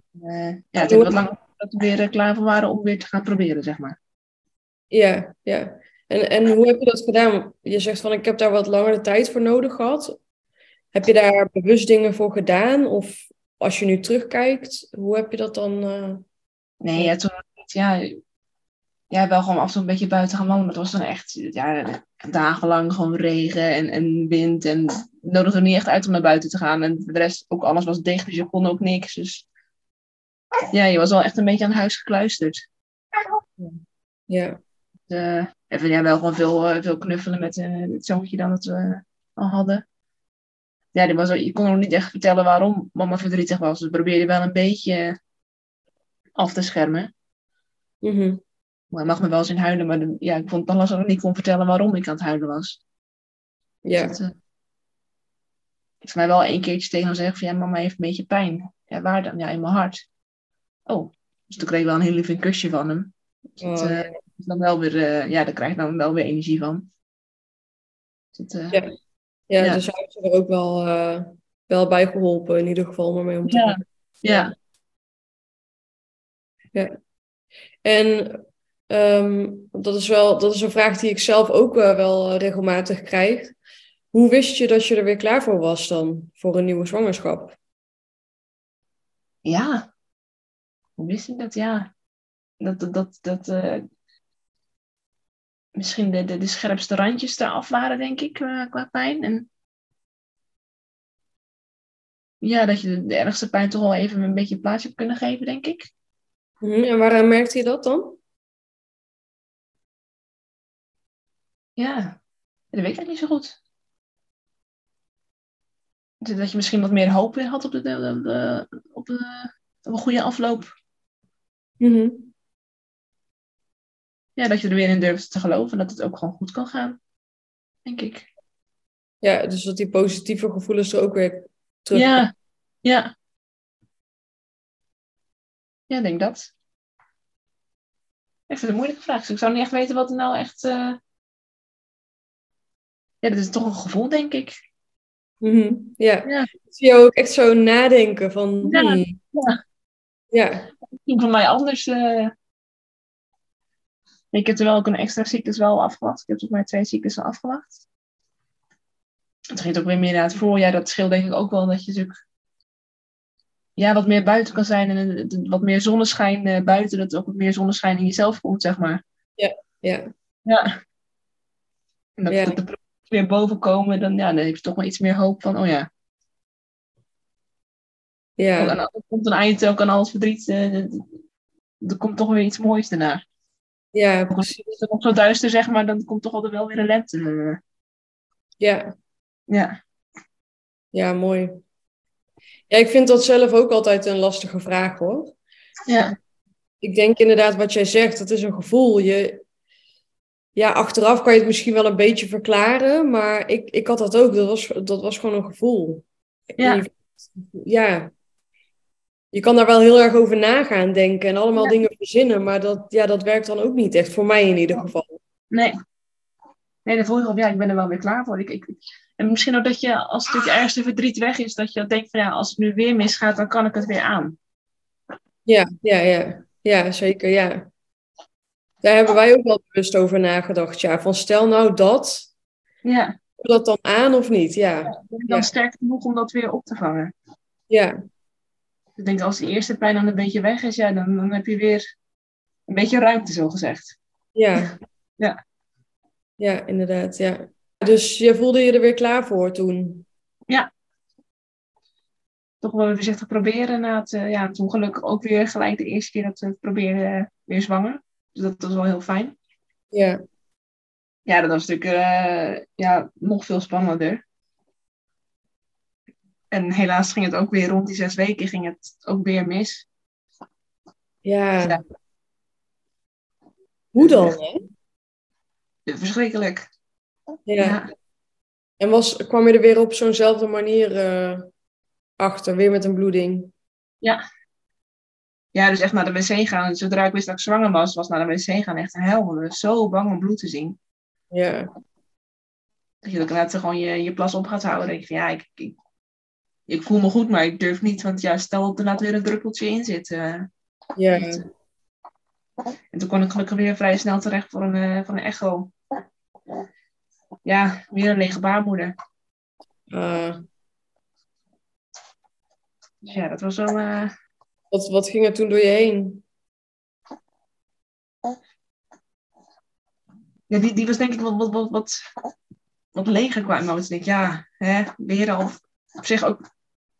ja, het heb wat langer dat we weer eh, klaar voor waren om weer te gaan proberen, zeg maar. Ja, ja. En, en hoe heb je dat gedaan? Je zegt van ik heb daar wat langer de tijd voor nodig gehad. Heb je daar bewust dingen voor gedaan? Of als je nu terugkijkt, hoe heb je dat dan? eh, Nee, ja, toen ja, ja, wel gewoon af en toe een beetje buiten gaan wandelen. Maar het was dan echt ja, dagenlang gewoon regen en, en wind. En het nodigde er niet echt uit om naar buiten te gaan. En de rest, ook alles was dicht, dus je kon ook niks. Dus ja, je was wel echt een beetje aan huis gekluisterd. ja. Uh, even ja, wel gewoon veel, eh, veel knuffelen met eh, het zoontje dan dat we al hadden. Ja, was, je kon nog niet echt vertellen waarom mama verdrietig was. Dus probeerde wel een beetje af te schermen. Mhm. Maar hij mag me wel eens in huilen, maar de- ja, ik vond het dan lastig dat ik niet kon vertellen waarom ik aan het huilen was. Ja. Dus, eh, ik heb mij wel één keertje tegen hem zeggen van ja, mama heeft een beetje pijn. Ja, waar dan? Ja, in mijn hart. Oh, dus toen kreeg ik wel een heel lief kusje van hem. Dus dat, Oh, eh, ja. dan wel weer, eh, ja, daar krijg je dan wel weer energie van. Dus dat, eh, Ja. Ja, Ja. dus hij heeft er ook wel, eh, wel bij geholpen, in ieder geval, maar mee om te Ja. gaan. ja. En ehm, dat is wel, dat is een vraag die ik zelf ook eh, wel eh, regelmatig krijg. Hoe wist je dat je er weer klaar voor was dan, voor een nieuwe zwangerschap? Ja. Hoe wist ik dat? Ja. Dat, dat, dat, dat eh, misschien de, de, de scherpste randjes eraf waren, denk ik, qua, qua pijn. En ja, dat je de, de ergste pijn toch wel even een beetje een plaatsje hebt kunnen geven, denk ik. Mhm, En waaraan merkte je dat dan? Ja, dat weet ik niet zo goed. Dat je misschien wat meer hoop weer had op, de, de- de- op, de, op een goede afloop. Mhm. Ja, dat je er weer in durft te geloven dat het ook gewoon goed kan gaan. Denk ik. Ja, dus dat die positieve gevoelens er ook weer terug. Ja, ja. Ja, ik denk dat. Ik vind het een moeilijke vraag. Dus ik zou niet echt weten wat er nou echt. eh, Ja, dat is toch een gevoel, denk ik. Mhm, ja. Ja. Ik zie jou ook echt zo nadenken van... Ja, hmm, ja. ja. Misschien van mij anders. eh. Ik heb er wel ook een extra cyclus wel afgewacht. Ik heb volgens mij twee cyclussen afgewacht. Het ging ook weer meer naar het voorjaar. Dat scheelt denk ik ook wel dat je natuurlijk ja, wat meer buiten kan zijn. En het- wat meer zonneschijn eh, buiten. Dat ook wat meer zonneschijn in jezelf komt, zeg maar. Ja. Ja. En dat, Ja. dat de weer boven komen, dan, ja, dan heb je toch wel iets meer hoop van, oh ja. Ja, En dan komt een eind ook aan al het verdriet. eh, er komt toch weer iets moois daarna. ja, precies. is het nog zo duister, zeg maar, dan komt toch altijd wel weer een lente. Ja, Ja, ja, mooi. Ja, ik vind dat zelf ook altijd een lastige vraag hoor. ja, Ik denk inderdaad wat jij zegt, dat is een gevoel. Je, ja, achteraf kan je het misschien wel een beetje verklaren, maar ik, ik had dat ook. Dat was, dat was gewoon een gevoel. Ja. Je- ja. Je kan daar wel heel erg over nagaan denken en allemaal Ja. dingen verzinnen, maar dat, ja, dat werkt dan ook niet echt, voor mij in ieder geval. nee. Nee, dan voel je gewoon, ja, ik ben er wel weer klaar voor. Ik, ik, en misschien ook dat je, als het ergste verdriet weg is, dat je denkt van, ja, als het nu weer misgaat, dan kan ik het weer aan. Ja, ja, ja. Ja, zeker, ja. Daar hebben wij ook wel bewust over nagedacht. Ja, van stel nou dat, Ja, dat dan aan of niet? Ja, ben ik dan Ja. sterk genoeg om dat weer op te vangen? ja, Ik denk, als die eerste pijn dan een beetje weg is, ja, dan, dan heb je weer een beetje ruimte, zo gezegd. ja. *laughs* Ja. Ja, inderdaad, ja. Dus je voelde je er weer klaar voor toen? Toch wel weer voorzichtig proberen na het, eh, ja, toen gelukkig ook weer gelijk de eerste keer dat we het probeerden eh, weer zwanger. Dus dat was wel heel fijn. Ja, Ja, dat was natuurlijk eh, ja, nog veel spannender. En helaas ging het ook weer rond die zes weken ging het ook weer mis. ja. Ja. Hoe dan, hè? Verschrikkelijk. Ja. Ja. En was, kwam je er weer op zo'nzelfde manier eh, achter, weer met een bloeding? ja, dus echt naar de wc gaan. Zodra ik wist dat ik zwanger was, was naar de wc gaan echt een hel. Ik was zo bang om bloed te zien. Ja, Dat je ook net gewoon je, je plas op gaat houden. denk je van ja, ik, ik, ik voel me goed, maar ik durf niet. Want ja, stel dat er laat weer een druppeltje in zit. eh. ja, En toen kon ik gelukkig weer vrij snel terecht voor een, eh, voor een echo. Ja, weer een lege baarmoeder. Ah, Dus ja, dat was wel... eh, wat, wat ging er toen door je heen? ja, die, die was denk ik wat, wat, wat, wat, wat leger qua emoties. Ik denk, ja, hè, weer al op zich ook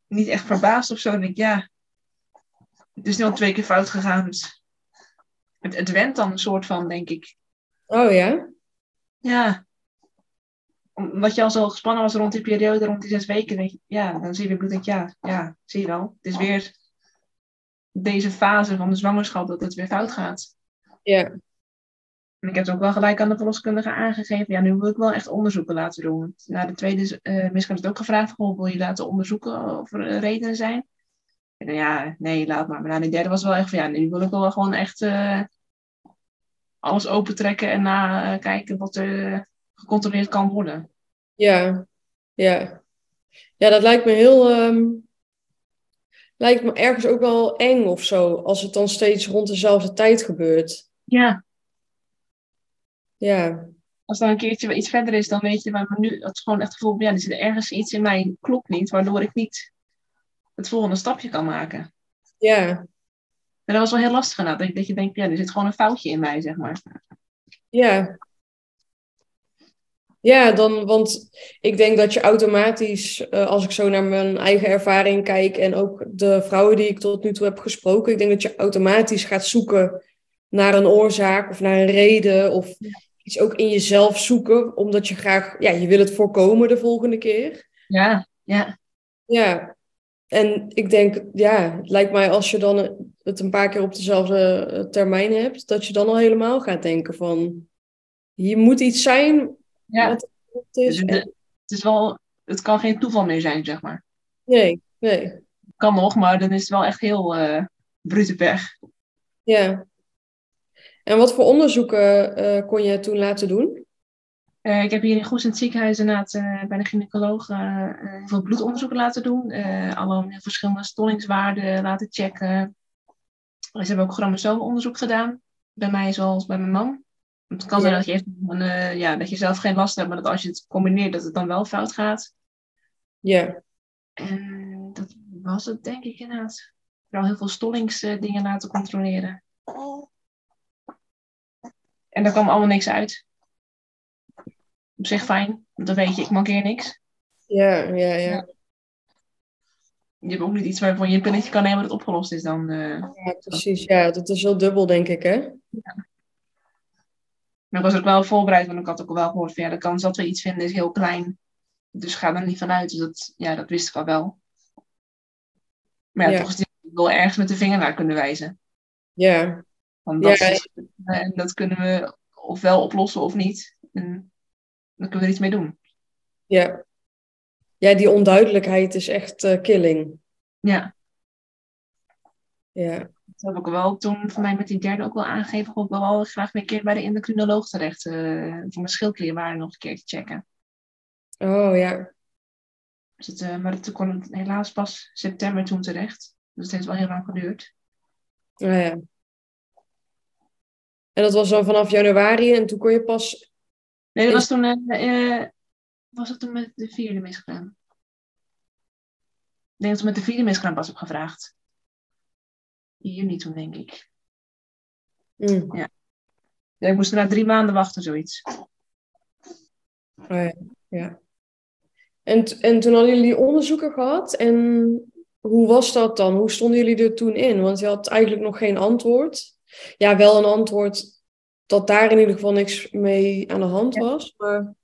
niet echt verbaasd of zo. Ik denk, ja, het is nu al twee keer fout gegaan. Dus het, het went dan een soort van, denk ik. Oh ja? Ja. Omdat je al zo gespannen was rond die periode, rond die zes weken, denk je, ja, dan zie je weer bloed. Denk je, ja, ja, zie je wel. Het is weer deze fase van de zwangerschap dat het weer fout gaat. Ja, En ik heb het ook wel gelijk aan de verloskundige aangegeven. Ja, nu wil ik wel echt onderzoeken laten doen. Na de tweede uh, miskraam is het ook gevraagd. Goh, wil je laten onderzoeken of er eh, redenen zijn? En ja, nee, laat maar. Maar na die derde was wel echt van ja, nu wil ik wel gewoon echt uh, alles opentrekken en nakijken uh, wat er gecontroleerd kan worden. Ja, ja. Ja, dat lijkt me heel. Um, lijkt me ergens ook wel eng of zo. Als het dan steeds rond dezelfde tijd gebeurt. Ja. Ja. Als dan een keertje iets verder is, dan weet je, maar nu het is gewoon echt het gevoel, ja, er zit ergens iets in mij klopt niet, waardoor ik niet het volgende stapje kan maken. Ja. En dat was wel heel lastig inderdaad, dat, dat je denkt, ja, er zit gewoon een foutje in mij, zeg maar. Ja. Ja, dan, want ik denk dat je automatisch, uh, als ik zo naar mijn eigen ervaring kijk en ook de vrouwen die ik tot nu toe heb gesproken, ik denk dat je automatisch gaat zoeken naar een oorzaak of naar een reden of ja. iets ook in jezelf zoeken, omdat je graag, ja, je wil het voorkomen de volgende keer. Ja, ja. Ja, en ik denk, ja, het lijkt mij als je dan het een paar keer op dezelfde termijn hebt, dat je dan al helemaal gaat denken van, hier moet iets zijn ja. wat het is. Dus het, het is wel, het kan geen toeval meer zijn, zeg maar. Nee, nee. Kan nog, maar dan is het wel echt heel uh, brute pech. Ja. En wat voor onderzoeken uh, kon je toen laten doen? Uh, ik heb hier in Goes in het ziekenhuis inderdaad uh, bij de gynaecoloog uh, heel veel bloedonderzoeken laten doen. alle verschillende stollingswaarden laten checken. Ze hebben ook chromosoomonderzoek gedaan. Bij mij zoals bij mijn man. Het kan zijn ja. dat, je een, ja, dat je zelf geen last hebt, maar dat als je het combineert dat het dan wel fout gaat. Ja. En dat was het denk ik inderdaad. Vooral heel veel stollingsdingen laten controleren. En daar kwam allemaal niks uit. op zich fijn. Want dan weet je, ik mankeer niks. Ja, ja, ja. Je hebt ook niet iets waarvan je een pilletje kan nemen dat opgelost is dan. eh. Ja, precies. Ja, dat is wel dubbel, denk ik, hè? Maar ik was ook wel voorbereid, want ik had ook wel gehoord van ja, de kans dat we iets vinden is heel klein. Dus ga er niet vanuit. Dus dat, ja, dat wist ik al wel. Maar ja, Ja. toch is het wel ergens met de vinger naar kunnen wijzen. Ja, Want dat, Ja, is- en dat kunnen we ofwel oplossen of niet. En dan kunnen we er iets mee doen. ja. Ja, die onduidelijkheid is echt eh, killing. Ja, Ja, dat heb ik wel toen voor mij met die derde ook wel aangegeven. Ik wil wel graag weer een keer bij de endocrinoloog terecht. eh voor mijn schildklierwaarden nog een keer te checken. oh ja. Dus het, eh, maar toen kwam het helaas pas september toen terecht. Dus het heeft wel heel lang geduurd. Oh, ja. En dat was dan vanaf januari en toen kon je pas. Nee, dat was toen, eh, was het toen met de vierde miskraam? Ik denk dat we met de vierde miskraam pas heb gevraagd. In juni toen, denk ik. Hm, Ja, ik moest na drie maanden wachten, zoiets. oh ja, ja. En, en toen hadden jullie onderzoeken gehad en hoe was dat dan? Hoe stonden jullie er toen in? Want je had eigenlijk nog geen antwoord. Ja, wel een antwoord dat daar in ieder geval niks mee aan de hand Ja. was, maar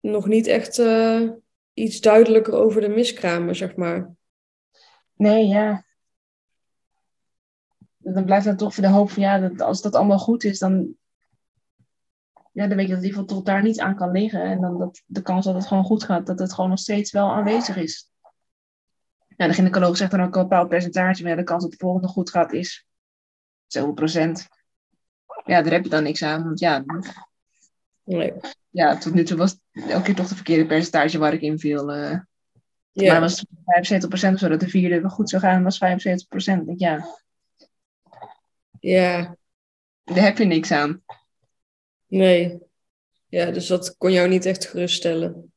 nog niet echt eh, iets duidelijker over de miskramen, zeg maar. Nee, ja. Dan blijft dan toch voor de hoop van, ja, dat als dat allemaal goed is, dan, ja, dan weet je dat in ieder geval tot daar niet aan kan liggen. En dan dat de kans dat het gewoon goed gaat, dat het gewoon nog steeds wel aanwezig is. Ja, de gynaecoloog zegt dan ook een bepaald percentage, maar ja, de kans dat het volgende goed gaat is zoveel procent. Ja, daar heb je dan niks aan, want ja, Nee. ja tot nu toe was het elke keer toch de verkeerde percentage waar ik in viel. Maar Ja, was het 75% of zo, dat de vierde wel goed zou gaan, was 75%. Ik denk, Ja, ja, daar heb je niks aan. nee. Ja, dus dat kon jou niet echt geruststellen.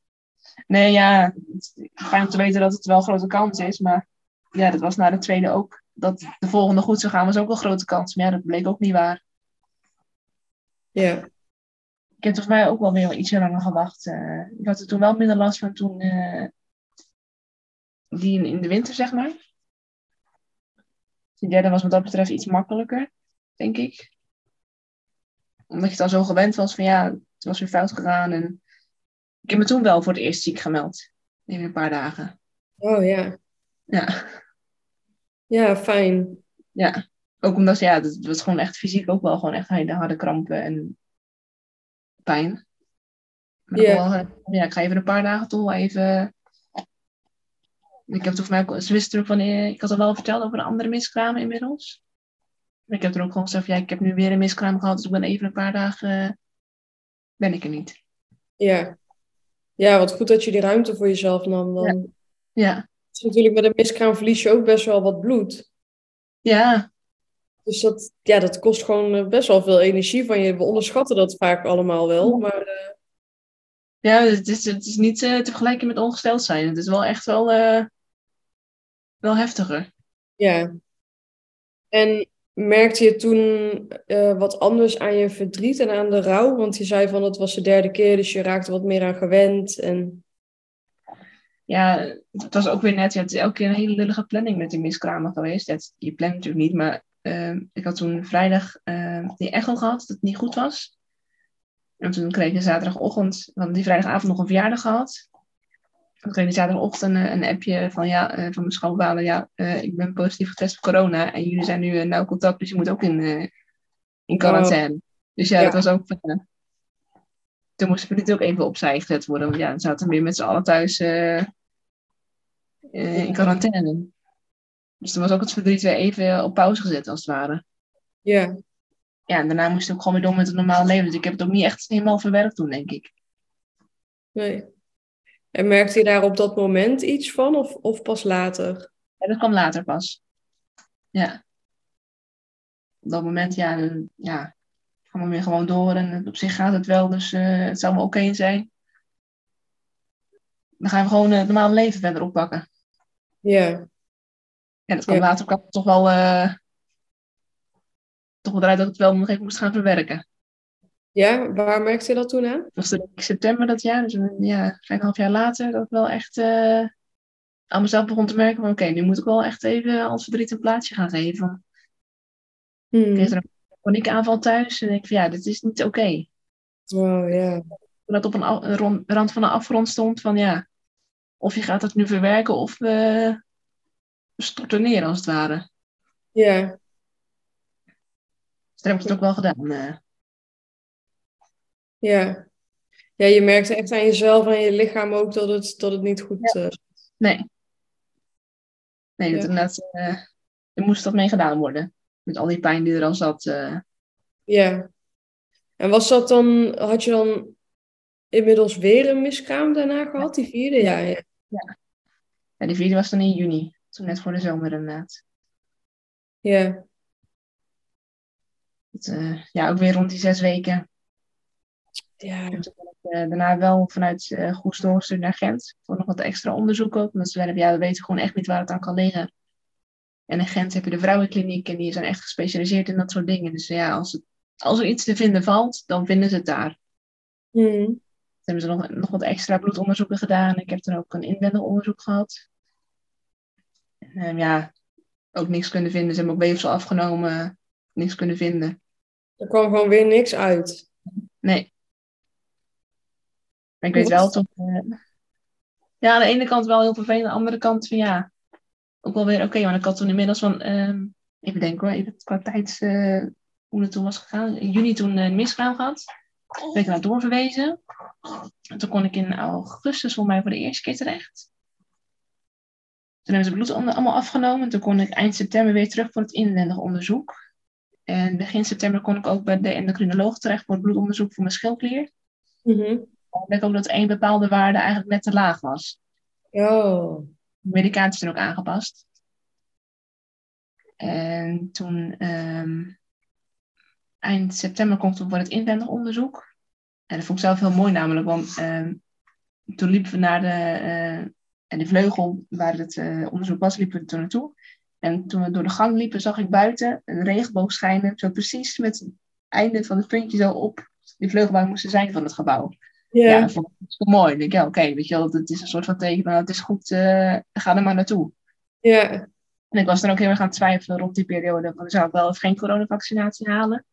Nee, ja, het is fijn om te weten dat het wel een grote kans is. Maar ja, dat was na de tweede ook. Dat de volgende goed zou gaan, was ook wel een grote kans. Maar ja, dat bleek ook niet waar. Ja, Ik heb volgens mij ook wel weer ietsje langer gewacht. eh. ik had er toen wel minder last van toen... eh, die in, in de winter, zeg maar. Die derde was wat dat betreft iets makkelijker, denk ik. Omdat je het al zo gewend was van ja, het was weer fout gegaan. En ik heb me toen wel voor het eerst ziek gemeld. In een paar dagen. oh ja. Ja. Ja, fijn. Ja, ook omdat ja, het was gewoon echt fysiek ook wel gewoon echt hele harde krampen en pijn. Maar Ja. ja. Wel, ja, ik ga even een paar dagen toch wel even. Ik heb toen voor mij ze wisten ook van, ik had al wel verteld over de andere miskramen inmiddels. Maar ik heb er ook gewoon gezegd, ja, ik heb nu weer een miskraam gehad, dus ik ben even een paar dagen, eh, ben ik er niet. Ja. Ja, wat goed dat je die ruimte voor jezelf nam dan. Ja. Is natuurlijk met een miskraam verlies je ook best wel wat bloed. ja, Dus dat, ja, dat kost gewoon eh, best wel veel energie van je. We onderschatten dat vaak allemaal wel. Maar eh, ja het, is, het is niet eh, te vergelijken met ongesteld zijn. Het is wel echt wel, wel heftiger. ja. En merkte je toen eh, wat anders aan je verdriet en aan de rouw? Want je zei van het was de derde keer, dus je raakte wat meer aan gewend. En ja, het was ook weer net, ja, het is elke keer een hele lullige planning met die miskramen geweest. Je plant natuurlijk niet, maar ehm, ik had toen vrijdag ehm, die echo gehad, dat het niet goed was. En toen kreeg ik zaterdagochtend, hadden die vrijdagavond nog een verjaardag gehad. Kreeg zaterdagochtend een, appje van, ja, eh, van mijn schoonvader, ja, eh, ik ben positief getest voor corona en jullie zijn nu uh, nauw contact, dus je moet ook in, in quarantaine. Dus ja, Ja. dat was ook... Toen moest niet ook even opzij gezet worden, want ja, dan zaten we weer met z'n allen thuis in quarantaine. Dus toen was ook het verdriet weer even op pauze gezet, als het ware. ja, Ja, en daarna moest ik ook gewoon weer door met het normale leven. Dus ik heb het ook niet echt helemaal verwerkt toen, denk ik. nee. En merkte je daar op dat moment iets van of, of pas later? Ja, dat kwam later pas. Ja. Op dat moment, ja, dan, ja, gaan we weer gewoon door. En op zich gaat het wel, dus uh, het zou wel oké okay zijn. Dan gaan we gewoon uh, het normale leven verder oppakken. Ja. Ja, dat kwam ja. later kwam toch wel, uh, toch wel eruit dat ik het wel nog even moest gaan verwerken. Ja, waar merkte je dat toen aan? Dat was in september dat jaar, dus een ja, half jaar later, dat ik wel echt uh, aan mezelf begon te merken van oké, nu moet ik wel echt even als verdriet een plaatsje gaan geven. Hmm. Ik kreeg er een paniekaanval thuis en ik van ja, dit is niet oké. Okay. Ja. Dat op een, rand van de afgrond stond van ja, of je gaat het nu verwerken of we storten neer als het ware. Ja. Dus daar heb ik het ook wel gedaan. Uh. Ja. Ja, je merkte echt aan jezelf en je lichaam ook dat het, dat het niet goed... Ja. Uh... Nee. Nee, dat inderdaad, uh, er moest dat mee gedaan worden. Met al die pijn die er al zat. Uh... Ja. En was dat dan, had je dan inmiddels weer een miskraam daarna gehad, die vierde? Ja, ja. ja. ja die vierde was dan in juni. Toen net voor de zomer inderdaad. Ja. Het, uh, ja, ook weer rond die zes weken. Ja. En toen ben ik uh, daarna wel vanuit uh, Goes doorgestuurd naar Gent. Voor nog wat extra onderzoek ook. Omdat ze zeiden, ja, we weten gewoon echt niet waar het aan kan liggen. En in Gent heb je de vrouwenkliniek en die zijn echt gespecialiseerd in dat soort dingen. Dus ja, als, het, als er iets te vinden valt, dan vinden ze het daar. Mm. Toen hebben ze nog, nog wat extra bloedonderzoeken gedaan. Ik heb dan ook een inwendig onderzoek gehad. En, um, ja, ook niks kunnen vinden. Ze hebben ook weefsel afgenomen, niks kunnen vinden. Er kwam gewoon weer niks uit. Nee. Maar ik weet wel toch. Uh, ja, aan de ene kant wel heel vervelend, aan de andere kant van ja, ook wel weer oké. Okay, want ik had toen inmiddels van, um, even denken hoor, even qua tijd uh, hoe het toen was gegaan. In juni toen een uh, miskraam gehad. Ben ik naar doorverwezen. En toen kon ik in augustus voor mij voor de eerste keer terecht. Toen hebben ze bloed allemaal afgenomen. Toen kon ik eind september weer terug voor het inwendig onderzoek. En begin september kon ik ook bij de endocrinoloog terecht voor het bloedonderzoek voor mijn schildklier. Mm -hmm. Ik ook dat één bepaalde waarde eigenlijk net te laag was. Oh. De medicatie zijn ook aangepast. En toen, um, eind september ik toen voor het inwendig onderzoek. En dat vond ik zelf heel mooi namelijk, want um, toen liepen we naar de, uh, en de vleugel waar het uh, onderzoek was, liepen we toen naartoe. En toen we door de gang liepen, zag ik buiten een regenboog schijnen. Zo precies met het einde van het puntje zo op die vleugel waar we moesten zijn van het gebouw. Ja, ja dat vond ik zo mooi. Ik denk, ja, oké, okay, weet je wel, het is een soort van teken van, het is goed, uh, ga er maar naartoe. Ja. En ik was dan ook heel erg aan het twijfelen rond die periode, van zou ik wel of geen coronavaccinatie halen?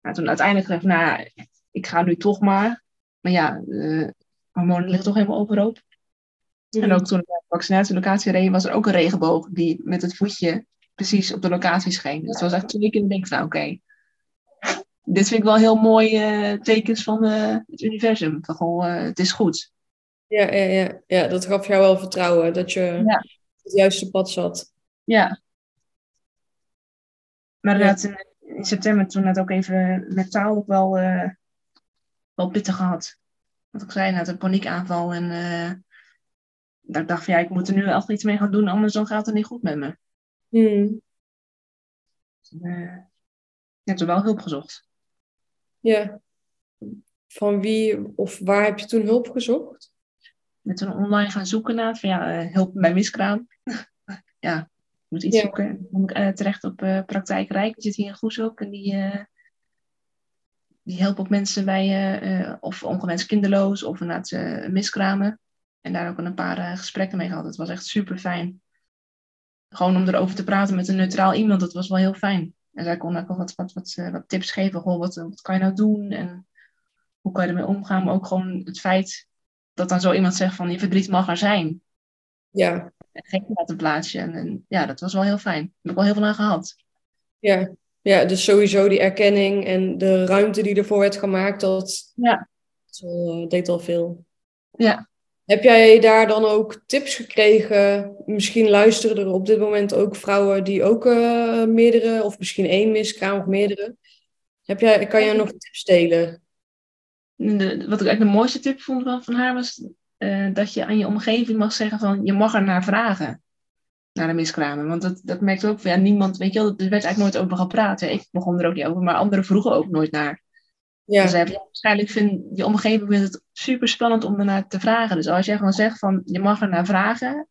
Maar toen uiteindelijk dacht ik, nou ik ga nu toch maar. Maar ja, de hormonen liggen toch helemaal overhoop. Mm. En ook toen ik naar de vaccinatielocatie reed, was er ook een regenboog die met het voetje precies op de locatie scheen. Dus het was echt twee keer denk ik van, oké, okay, dit vind ik wel heel mooi uh, tekens van uh, het universum. Van gewoon, uh, het is goed. Ja, ja, ja. ja, dat gaf jou wel vertrouwen dat je ja. het juiste pad zat. Ja. Maar inderdaad, in, in, september toen net ook even met taal ook wel, wel pittig gehad. Wat ik zei, net een paniekaanval. En dat ik dacht van ja, ik moet er nu echt iets mee gaan doen, anders dan gaat het niet goed met me. Hmm. Dus, ik heb er wel hulp gezocht. Ja. Van wie of waar heb je toen hulp gezocht? Met toen online gaan zoeken naar van ja, uh, hulp bij miskraam. *laughs* ja, ik moet iets Ja. zoeken. Dan kom ik uh, terecht op uh, Praktijk Rijk. Die zit hier in Goeshoek. En die, die helpen ook mensen bij uh, of ongewenst kinderloos of inderdaad uh, miskramen. En daar ook een paar gesprekken mee gehad. Het was echt super fijn. Gewoon om erover te praten met een neutraal iemand, dat was wel heel fijn. En zij kon ook wel wat, wat, wat, wat tips geven. Goh, wat, wat kan je nou doen? En hoe kan je ermee omgaan? Maar ook gewoon het feit dat dan zo iemand zegt van je verdriet mag er zijn. Ja, En geen laten plaatsje. En, en ja, dat was wel heel fijn. Daar heb ik wel heel veel aan gehad. ja. Ja, dus sowieso die erkenning en de ruimte die ervoor werd gemaakt, dat, Ja. dat eh, deed al veel. Ja. Heb jij daar dan ook tips gekregen? Misschien luisteren er op dit moment ook vrouwen die ook eh, meerdere, of misschien één miskraam of meerdere. Heb jij, kan jij nog tips delen? De, wat ik eigenlijk de mooiste tip vond van, van haar was uh, dat je aan je omgeving mag zeggen van je mag er naar vragen. Naar de miskramen. Want dat, dat merkte ook van ja, niemand, weet je wel, er werd eigenlijk nooit over gepraat. Hè. Ik begon er ook niet over, maar anderen vroegen ook nooit naar. Ja, Dus ja, waarschijnlijk vindt je omgeving vindt het super spannend om ernaar te vragen. Dus als jij gewoon zegt van je mag er naar vragen,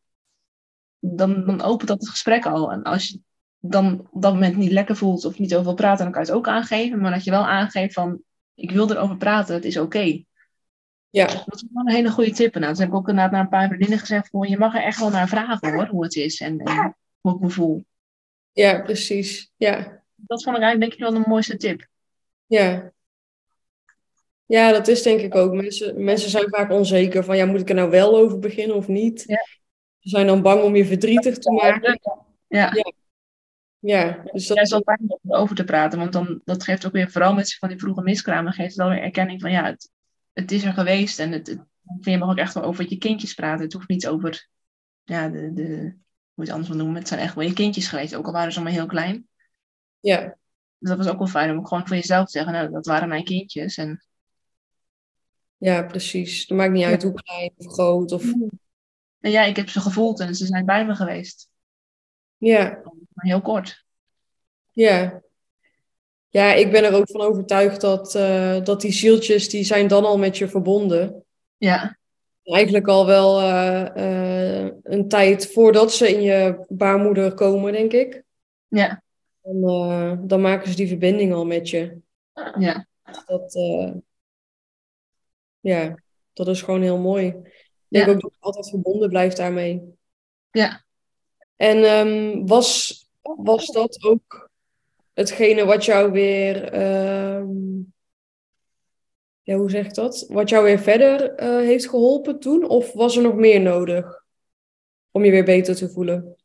dan, dan opent dat het gesprek al. En als je dan op dat moment niet lekker voelt of niet over wil praten, dan kan je het ook aangeven. Maar dat je wel aangeeft van ik wil erover praten, het is oké. Ja, Dat is wel een hele goede tip. Nou, dus heb ik ook inderdaad naar een paar vriendinnen gezegd, van, je mag er echt wel naar vragen hoor, hoe het is en, en hoe ik me voel. ja, precies. Ja, Dat vond ik eigenlijk denk ik wel de mooiste tip. ja. Ja, dat is denk ik ook. Mensen, mensen zijn vaak onzeker van, ja, moet ik er nou wel over beginnen of niet? Ja. Ze zijn dan bang om je verdrietig te maken. Ja, Ja, dus dat Ja, is wel fijn om erover te praten, want dan, dat geeft ook weer, vooral met van die vroege miskramen, geeft het wel weer erkenning van ja, het, het is er geweest en het, het, je mag ook echt wel over je kindjes praten. Het hoeft niet over, ja, de, de, hoe je het anders wil noemen, het zijn echt wel je kindjes geweest, ook al waren ze maar heel klein. Ja, Dus dat was ook wel fijn om gewoon voor jezelf te zeggen, nou, dat waren mijn kindjes. En ja, precies. Het maakt niet uit hoe klein of groot of... en ja, ik heb ze gevoeld en ze zijn bij me geweest. Ja, Maar heel kort. ja. Ja, ik ben er ook van overtuigd dat, eh, dat die zieltjes, die zijn dan al met je verbonden. Ja, Eigenlijk al wel eh, eh, een tijd voordat ze in je baarmoeder komen, denk ik. ja, Dan, dan maken ze die verbinding al met je. ja. Dat, ja, dat is gewoon heel mooi. Ik denk Ja. ook dat je altijd verbonden blijft daarmee. Ja. En ehm, was, was dat ook hetgene wat jou weer, ehm, ja, hoe zeg ik dat? Wat jou weer verder eh, heeft geholpen toen? Of was er nog meer nodig om je weer beter te voelen?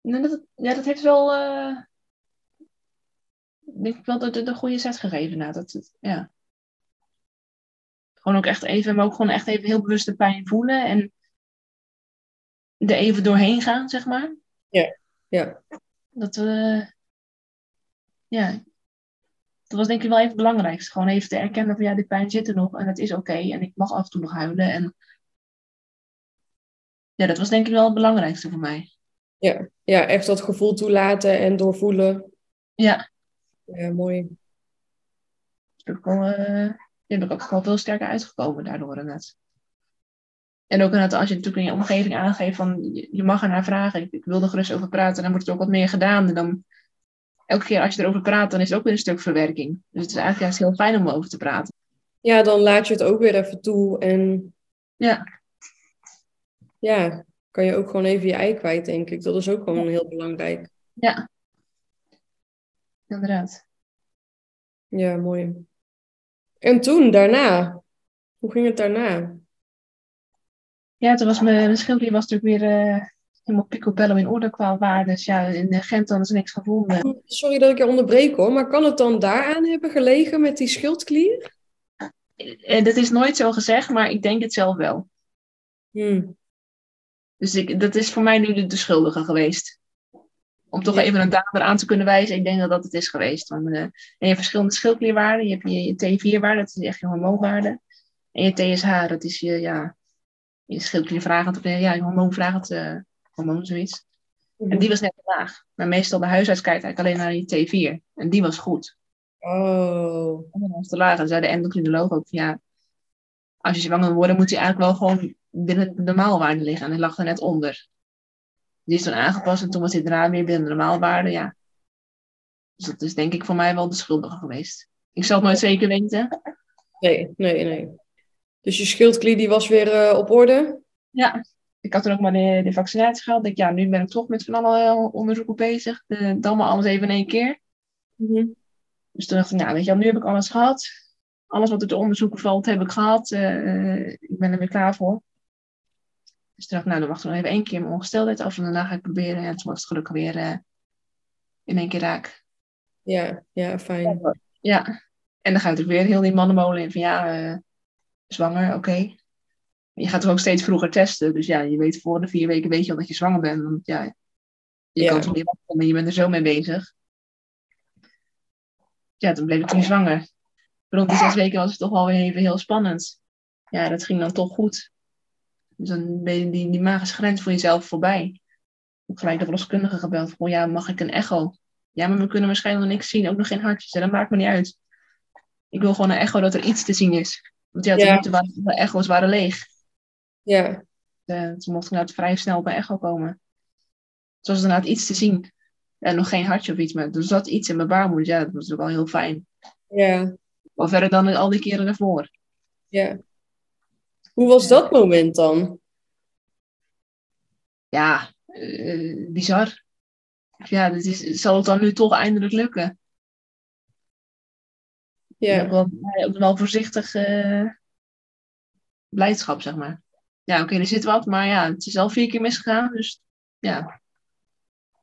Nee, dat, ja, dat heeft wel, denk ik wel de, de, de goede zet gegeven. Nou, dat, ja. Gewoon ook echt even, maar ook gewoon echt even heel bewust de pijn voelen en er even doorheen gaan, zeg maar. Ja, Dat, eh, ja, dat was denk ik wel even het belangrijkste. Gewoon even te erkennen van ja, die pijn zit er nog en het is oké en ik mag af en toe nog huilen. En ja, dat was denk ik wel het belangrijkste voor mij. ja, ja, echt dat gevoel toelaten en doorvoelen. Ja, Ja, mooi. wel, eh, daar ben ik ook wel veel sterker uitgekomen daardoor inderdaad. En ook inderdaad, als je natuurlijk in je omgeving aangeeft van je, mag er naar vragen, ik, ik wil er gerust over praten, dan wordt er ook wat meer gedaan. En dan elke keer als je erover praat, dan is het ook weer een stuk verwerking. Dus het is eigenlijk juist heel fijn om erover te praten. Ja, dan laat je het ook weer even toe en Ja, ja, kan je ook gewoon even je ei kwijt, denk ik. Dat is ook gewoon heel belangrijk. ja. Inderdaad. Ja, mooi. En toen, daarna? Hoe ging het daarna? Ja, toen was mijn, schildklier was natuurlijk weer eh, helemaal picobello in orde qua waarde. Dus ja, in eh, Gent dan is niks gevonden. Sorry dat ik je onderbreek hoor, maar kan het dan daaraan hebben gelegen met die schildklier? En dat is nooit zo gezegd, maar ik denk het zelf wel. Hm. Dus ik, dat is voor mij nu de, de schuldige geweest. Om toch Ja. even een dader aan te kunnen wijzen. Ik denk dat dat het is geweest. Want, eh, en je hebt verschillende schildklierwaarden. Je hebt je, je T4-waarde, dat is echt je hormoonwaarde. En je TSH, dat is je, ja, je schildkliervragend, of eh, ja, je hormoonvragend eh, hormoon, zoiets. En die was net te laag. Maar meestal de huisarts kijkt eigenlijk alleen naar je T4. En die was goed. Oh, En dan was te laag. En zei de endocrinoloog ook van ja, als je zwanger worden, moet hij eigenlijk wel gewoon binnen de normaalwaarde liggen. En hij lag er net onder. Die is toen aangepast en toen was hij daarna weer binnen de normaalwaarde. Ja. Dus dat is denk ik voor mij wel de schuldige geweest. Ik zal het nooit zeker weten. nee, nee, nee. Dus je schildklier die was weer eh, op orde? Ja, ik had toen ook maar de, de vaccinatie gehad. Ik, ja, nu ben ik toch met van alle onderzoeken bezig. De, dan maar alles even in één keer. Mhm. Dus toen dacht ik, nou weet je wel, nu heb ik alles gehad. Alles wat uit de onderzoeken valt, heb ik gehad. Eh, eh, ik ben er weer klaar voor. Dus toen dacht ik, nou dan wacht ik nog even één keer mijn ongesteldheid af. En daarna ga ik proberen. En toen was het gelukkig weer eh, in één keer raak. Ja, ja, fijn. Ja. En dan gaat het weer heel die mannenmolen in van ja, eh, zwanger, oké. Je gaat er ook steeds vroeger testen. Dus ja, je weet voor de vier weken weet je al dat je zwanger bent. Want ja, je Ja. kan het niet wachten, maar je bent er zo mee bezig. Ja, toen bleef ik toen zwanger. Rond die zes weken was het toch wel weer even heel spannend. Ja, dat ging dan toch goed. Dus dan ben je die, die magische grens voor jezelf voorbij. Ik heb gelijk de verloskundige gebeld. Van, ja, mag ik een echo? Ja, maar we kunnen waarschijnlijk nog niks zien. Ook nog geen hartjes. Ja, dat maakt me niet uit. Ik wil gewoon een echo dat er iets te zien is. Want ja, Ja. waren de echo's waren leeg. Ja, Eh, toen mocht inderdaad vrij snel op een echo komen. Dus was er inderdaad iets te zien. En nog geen hartje of iets, maar er zat iets in mijn baarmoeder. Ja, dat was ook wel heel fijn. ja, Wel verder dan al die keren daarvoor. Ja. Hoe was dat moment dan? Ja, uh, bizar. Ja, dit is, zal het dan nu toch eindelijk lukken? Ja. Ook wel, ook wel voorzichtig uh, blijdschap, zeg maar. Ja, oké, er zit wat, maar ja, het is al vier keer misgegaan. Dus ja,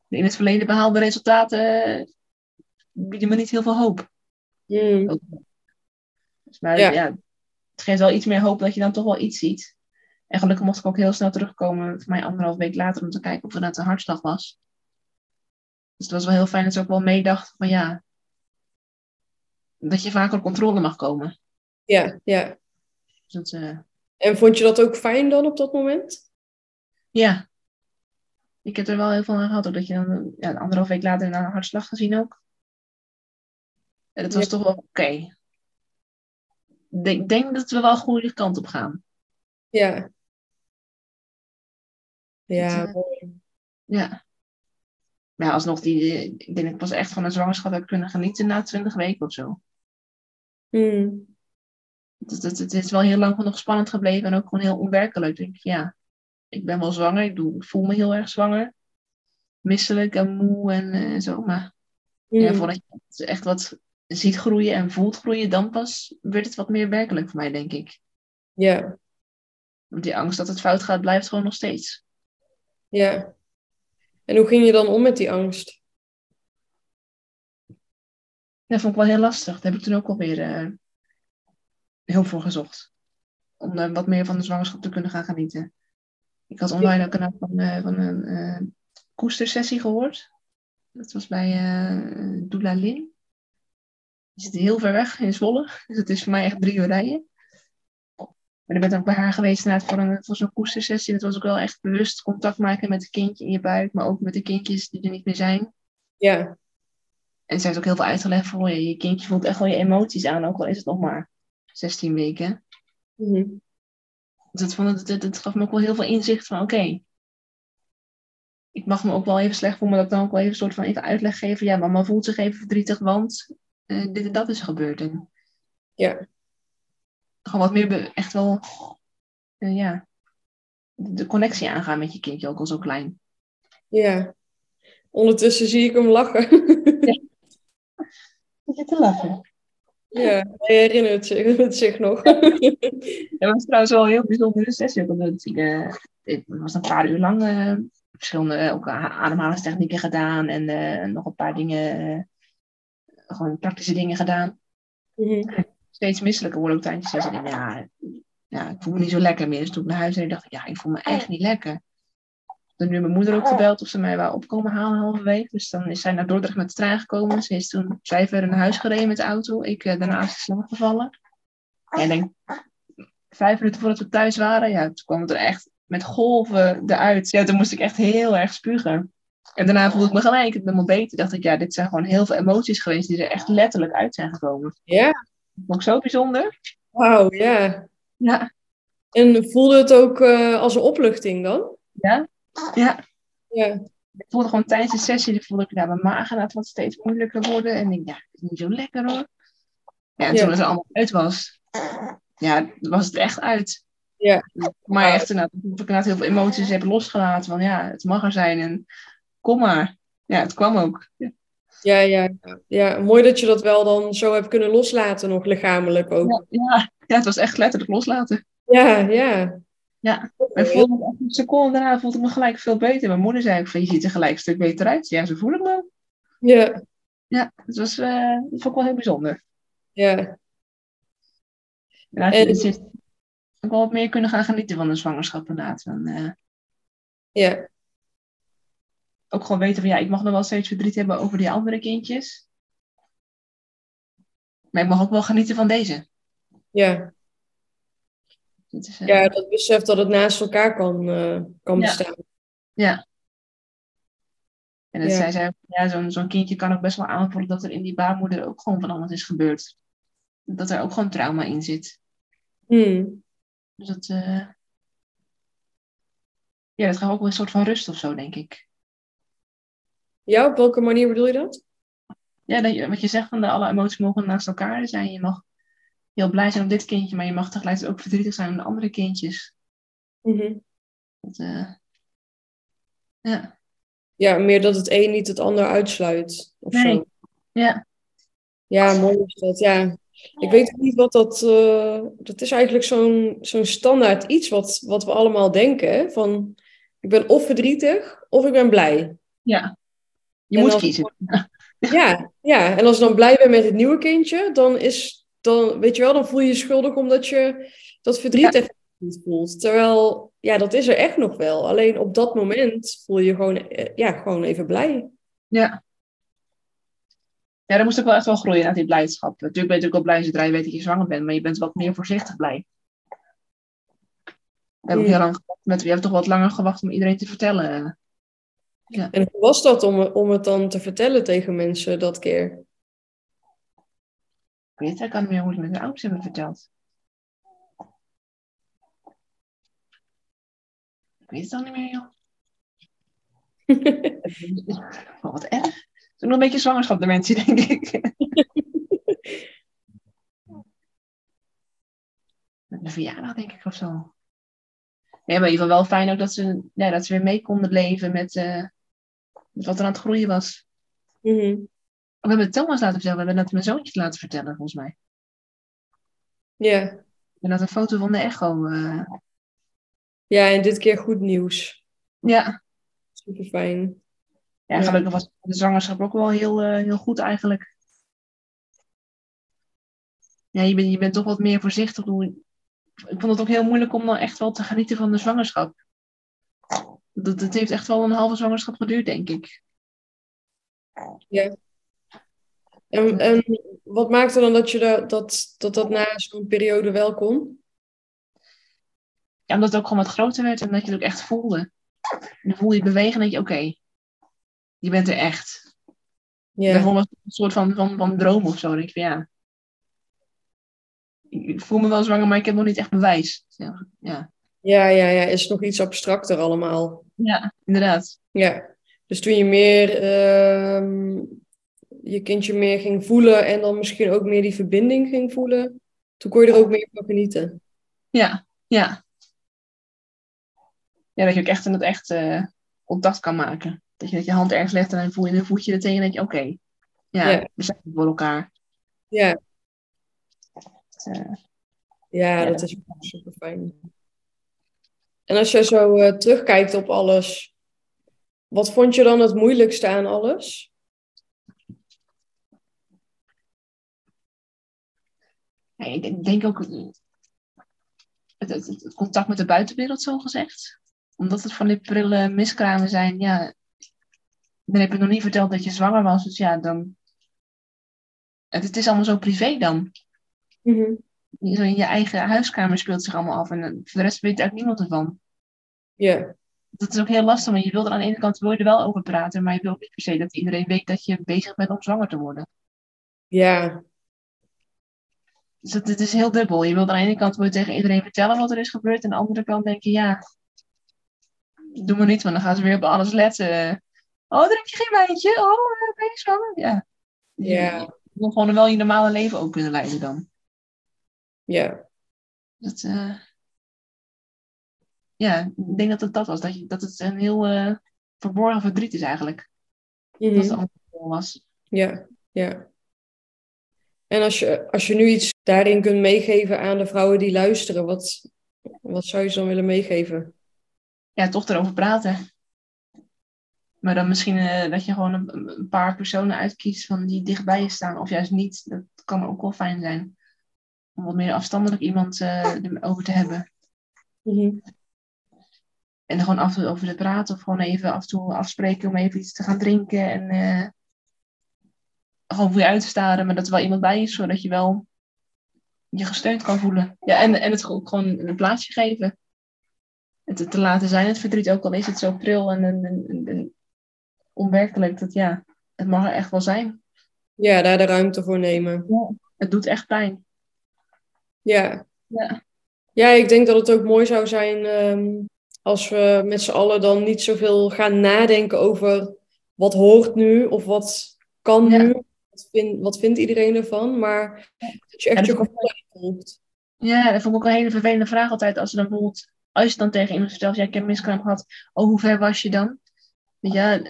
in het verleden behaalde resultaten eh, bieden me niet heel veel hoop. Mm. Dus, maar ja. ja. Het geeft wel iets meer hoop dat je dan toch wel iets ziet. En gelukkig mocht ik ook heel snel terugkomen, voor mij anderhalf week later, om te kijken of er net een hartslag was. Dus het was wel heel fijn dat ze ook wel meedacht van ja, dat je vaker op controle mag komen. Ja, ja. Dus dat, uh... En vond je dat ook fijn dan op dat moment? Ja. Ik heb er wel heel veel aan gehad, ook dat je dan ja, anderhalf week later een hartslag gezien ook. En dat was toch wel oké. Ik denk dat we wel een goede kant op gaan. Ja. Ja, uh, Ja. Maar ja, alsnog, die, ik denk ik pas echt van een zwangerschap heb kunnen genieten na 20 weken of zo. Mm. Het, het, het, is wel heel lang nog spannend gebleven en ook gewoon heel onwerkelijk. Ik denk, ja, ik ben wel zwanger, ik, doe, ik voel me heel erg zwanger. Misselijk en moe en uh, zo. Maar mm. ja, voordat je echt wat ziet groeien en voelt groeien, dan pas wordt het wat meer werkelijk voor mij, denk ik. Ja. Want die angst dat het fout gaat, blijft gewoon nog steeds. Ja. En hoe ging je dan om met die angst? Dat vond ik wel heel lastig. Daar heb ik toen ook alweer uh, hulp voor gezocht. Om uh, wat meer van de zwangerschap te kunnen gaan genieten. Ik had online ook een, van, uh, van een uh, koestersessie gehoord. Dat was bij Doula Lin. Die zit heel ver weg in Zwolle. Dus het is voor mij echt drie uur rijden. Maar ik ben ook bij haar geweest na voor, een, voor zo'n koestersessie. Dat was ook wel echt bewust contact maken met het kindje in je buik. Maar ook met de kindjes die er niet meer zijn. Ja. En ze heeft ook heel veel uitgelegd voor je. Je kindje voelt echt wel je emoties aan. Ook al is het nog maar 16 weken. Mm Dus het, vond het, het, gaf me ook wel heel veel inzicht van oké. ik mag me ook wel even slecht voelen, maar dat ik dan ook wel even een soort van even uitleg geven. Ja, mama voelt zich even verdrietig, want uh, dit en dat is gebeurd. En ja. Gewoon wat meer echt wel, uh, ja, de connectie aangaan met je kindje, ook al zo klein. Ja. Ondertussen zie ik hem lachen. ja. *laughs* Ik zit te lachen. Ja, hij herinnert zich, *laughs* het zich nog. dat *laughs* was trouwens wel een heel bijzondere sessie. Want ik, uh, het was een paar uur lang uh, verschillende ook ademhalingstechnieken gedaan en uh, nog een paar dingen gewoon praktische dingen gedaan. Mm-hmm. Steeds misselijker worden ook tijdens de sessie. Ja, ja, ik voel me niet zo lekker meer. Dus toen ik naar huis dacht ik, ja, ik voel me echt niet lekker. Toen nu mijn moeder ook gebeld of ze mij wou opkomen halen halverwege. Dus dan is zij naar Dordrecht met de trein gekomen. Ze is toen zij verder naar huis gereden met de auto. Ik uh, daarna is slaap gevallen. En denk, vijf minuten voordat we thuis waren, ja, toen kwam het er echt met golven eruit. Ja, toen moest ik echt heel erg spugen. En daarna voelde ik me gelijk helemaal beter. Dacht ik, ja, dit zijn gewoon heel veel emoties geweest die er echt letterlijk uit zijn gekomen. Ja. Dat vond ik zo bijzonder. Wauw, ja. Ja. En voelde het ook uh, als een opluchting dan? Ja. Ja. Ja. Ik voelde gewoon tijdens de sessie, voelde ik, ja, mijn maag gaat wat steeds moeilijker worden. En ik ja, het is niet zo lekker hoor. Ja, en toen het er allemaal uit was, ja, was het echt uit. Ja. Maar echt, inderdaad, ik inderdaad heel veel emoties heb losgelaten. Van ja, het mag er zijn. En kom maar. Ja, het kwam ook. Ja. Ja, ja, ja. mooi dat je dat wel dan zo hebt kunnen loslaten, nog lichamelijk ook. Ja, ja, het was echt letterlijk loslaten. Ja, ja. Ja, en voelde een seconde daarna voelde ik me gelijk veel beter. Mijn moeder zei ook van, je ziet er gelijk een stuk beter uit. Ja, zo voel ik me. Ja. Ja, het was, uh, dat vond ik wel heel bijzonder. Ja. Ja, en... Ik wel wat meer kunnen gaan genieten van de zwangerschap inderdaad. Dan, uh... Ja ook gewoon weten van ja, ik mag nog wel steeds verdriet hebben over die andere kindjes. Maar ik mag ook wel genieten van deze. Ja. Dat is, uh... Ja, dat besef dat het naast elkaar kan, uh, kan ja. bestaan. Ja. En dat ja. zei zij, ja, zo'n zo'n kindje kan ook best wel aanvoelen dat er in die baarmoeder ook gewoon van alles is gebeurd. Dat er ook gewoon trauma in zit. Hmm. Dus dat, uh... ja, dat gaat ook wel een soort van rust of zo, denk ik. Ja, op welke manier bedoel je dat? Ja, dat je, wat je zegt van de alle emoties mogen naast elkaar zijn. Je mag heel blij zijn om dit kindje, maar je mag tegelijkertijd ook verdrietig zijn om de andere kindjes. Mhm. Dat, eh, ja. Ja, meer dat het een niet het ander uitsluit. Of Nee. zo. Ja. Ja, mooi is dat. Ja. Ik weet ook niet wat dat... eh, dat is eigenlijk zo'n zo'n standaard iets wat, wat we allemaal denken. Van, ik ben of verdrietig of ik ben blij. ja. Je En moet als- kiezen. *laughs* Ja, ja. En als je dan blij bent met het nieuwe kindje, dan is... Dan, weet je wel, dan voel je je schuldig omdat je dat verdriet Ja. even niet voelt. Terwijl, ja, dat is er echt nog wel. Alleen op dat moment voel je je gewoon, eh, ja, gewoon even blij. Ja. Ja, dat moest ook wel echt wel groeien uit die blijdschap. Natuurlijk ben je natuurlijk wel blij zodra je weet dat je zwanger bent, maar je bent wat meer voorzichtig blij. We hebben, ook Mm. heel lang gewacht met, we hebben toch wat langer gewacht om iedereen te vertellen. En hoe was dat om, om het dan te vertellen tegen mensen dat keer? Ik weet kan niet meer hoe ze het met hun ouders hebben verteld. Ik weet het al niet meer, joh. *laughs* Oh, wat erg. Het is ook nog een beetje zwangerschapdementie, denk ik. Met een verjaardag, denk ik, of zo. Nee, maar in ieder geval wel fijn ook dat ze, ja, dat ze weer mee konden leven met, eh, met wat er aan het groeien was. Mhm. We hebben het Thomas laten vertellen, we hebben het mijn zoontje laten vertellen, volgens mij. Ja. En dat een foto van de echo. eh, ja, en dit keer goed nieuws. ja, Super fijn. Ja, gelukkig was de zwangerschap ook wel heel, eh, heel goed eigenlijk. Ja, je bent, je bent toch wat meer voorzichtig. Ik vond het ook heel moeilijk om dan echt wel te genieten van de zwangerschap. Dat, dat heeft echt wel een halve zwangerschap geduurd, denk ik. En, en wat maakte dan dat je da- dat, dat, dat na zo'n periode wel kon? Ja, omdat het ook gewoon wat groter werd en dat je het ook echt voelde. En dan voel je het bewegen en denk je, oké, je bent er echt. Ja. Daarvoor was het een soort van, van, van droom of zo. Dan denk je, ja, ik voel me wel zwanger, maar ik heb nog niet echt bewijs. Ja, ja. Ja, ja, ja, is nog iets abstracter allemaal. Ja inderdaad. Ja. Dus toen je meer ehm, je kindje meer ging voelen en dan misschien ook meer die verbinding ging voelen, toen kon je er ook meer van genieten. Ja, ja. Ja, dat je ook echt in het echt eh, contact kan maken. Dat je dat je hand ergens legt en dan voel je een voetje er tegen en denk je, oké, ja, Ja. we zijn voor elkaar. Ja, Eh, ja, Ja, dat- is super fijn. En als je zo eh, terugkijkt op alles, wat vond je dan het moeilijkste aan alles? ik denk- ook eh, het, het, het contact met de buitenwereld, zo gezegd. Omdat het van die prille miskramen zijn, ja. Dan heb je nog niet verteld dat je zwanger was, dus ja, dan. Het, het is allemaal zo privé dan. Mhm. Zo in je eigen huiskamer speelt zich allemaal af en voor de rest weet eigenlijk niemand ervan. Ja, dat is ook heel lastig, want je wil er aan de ene kant wil je er wel over praten, maar je wil ook niet per se dat iedereen weet dat je bezig bent om zwanger te worden. ja, Dus het, het is heel dubbel. Je wil aan de ene kant wil je tegen iedereen vertellen wat er is gebeurd, en aan de andere kant denk je, ja, doe maar niet, want dan gaan ze weer op alles letten. Oh, drink je geen wijntje? Oh, eh, ben je zwanger? Ja. Ja. Je wil gewoon wel je normale leven ook kunnen leiden dan. Ja, Dat, eh, ja, ik denk dat het dat was. Dat, je, dat het een heel eh, verborgen verdriet is eigenlijk. Mhm. Dat het allemaal was. ja, ja. En als je, als je nu iets daarin kunt meegeven aan de vrouwen die luisteren, wat, wat zou je ze dan willen meegeven? ja, toch erover praten. Maar dan misschien eh, dat je gewoon een, een paar personen uitkiest van die dichtbij je staan, of juist niet. Dat kan ook wel fijn zijn. Om wat meer afstandelijk iemand eh over te hebben. Mhm. En er gewoon af en toe over te praten, of gewoon even af en toe afspreken om even iets te gaan drinken. En eh, gewoon voor je uit te staren, maar dat er wel iemand bij is, zodat je wel je gesteund kan voelen. Ja, en, en het ook gewoon een plaatsje geven. Het te laten zijn, het verdriet, ook al is het zo pril en, en, en, en onwerkelijk. Dat ja, het mag er echt wel zijn. Ja, daar de ruimte voor nemen. Het doet echt pijn. Ja. Ja. Ja, ik denk dat het ook mooi zou zijn ehm, als we met z'n allen dan niet zoveel gaan nadenken over wat hoort nu of wat kan Ja. nu. Wat, vind, wat vindt iedereen ervan? Maar dat je echt Ja, je gevoel volgt. Ja, dat vond ik ook een hele vervelende vraag altijd. Als, ze dan bijvoorbeeld, als je dan tegen iemand vertelt, ja, ik heb miskraam gehad. Oh, hoe ver was je dan? Ja,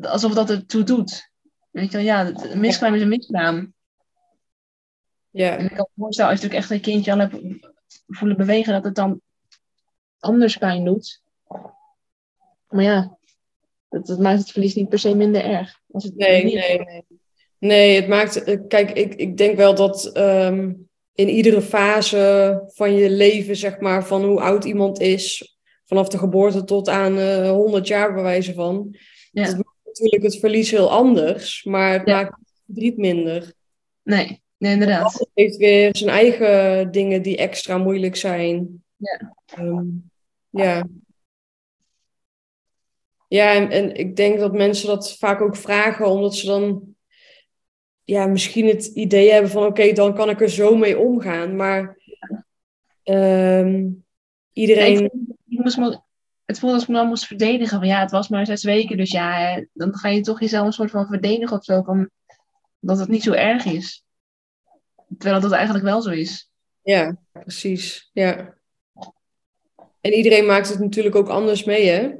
alsof dat het toe doet. Weet je wel, ja, een miskraam is een miskraam. Ja. En ik kan me voorstellen, als je natuurlijk echt een kindje al hebt voelen bewegen, dat het dan anders pijn doet. Maar ja, dat, dat maakt het verlies niet per se minder erg. Als het Nee, nee, nee. Nee, het maakt. eh, Kijk, ik, ik denk wel dat ehm, in iedere fase van je leven, zeg maar, van hoe oud iemand is, vanaf de geboorte tot aan eh 100 jaar, bij wijze van. Ja. Dat maakt natuurlijk het verlies heel anders, maar het Ja. maakt het verdriet minder. Nee, nee, inderdaad. Het heeft weer zijn eigen dingen die extra moeilijk zijn. Ja. Ehm, ja. Ja, en, en ik denk dat mensen dat vaak ook vragen, omdat ze dan ja, misschien het idee hebben van oké, dan kan ik er zo mee omgaan. Maar ehm, iedereen. ik, ik moest me, het voelde als ik me dan moest verdedigen. Van ja, het was maar zes weken. Dus ja, dan ga je toch jezelf een soort van verdedigen of zo. Van, dat het niet zo erg is. Terwijl dat eigenlijk wel zo is. Ja, precies. Ja. En iedereen maakt het natuurlijk ook anders mee, hè?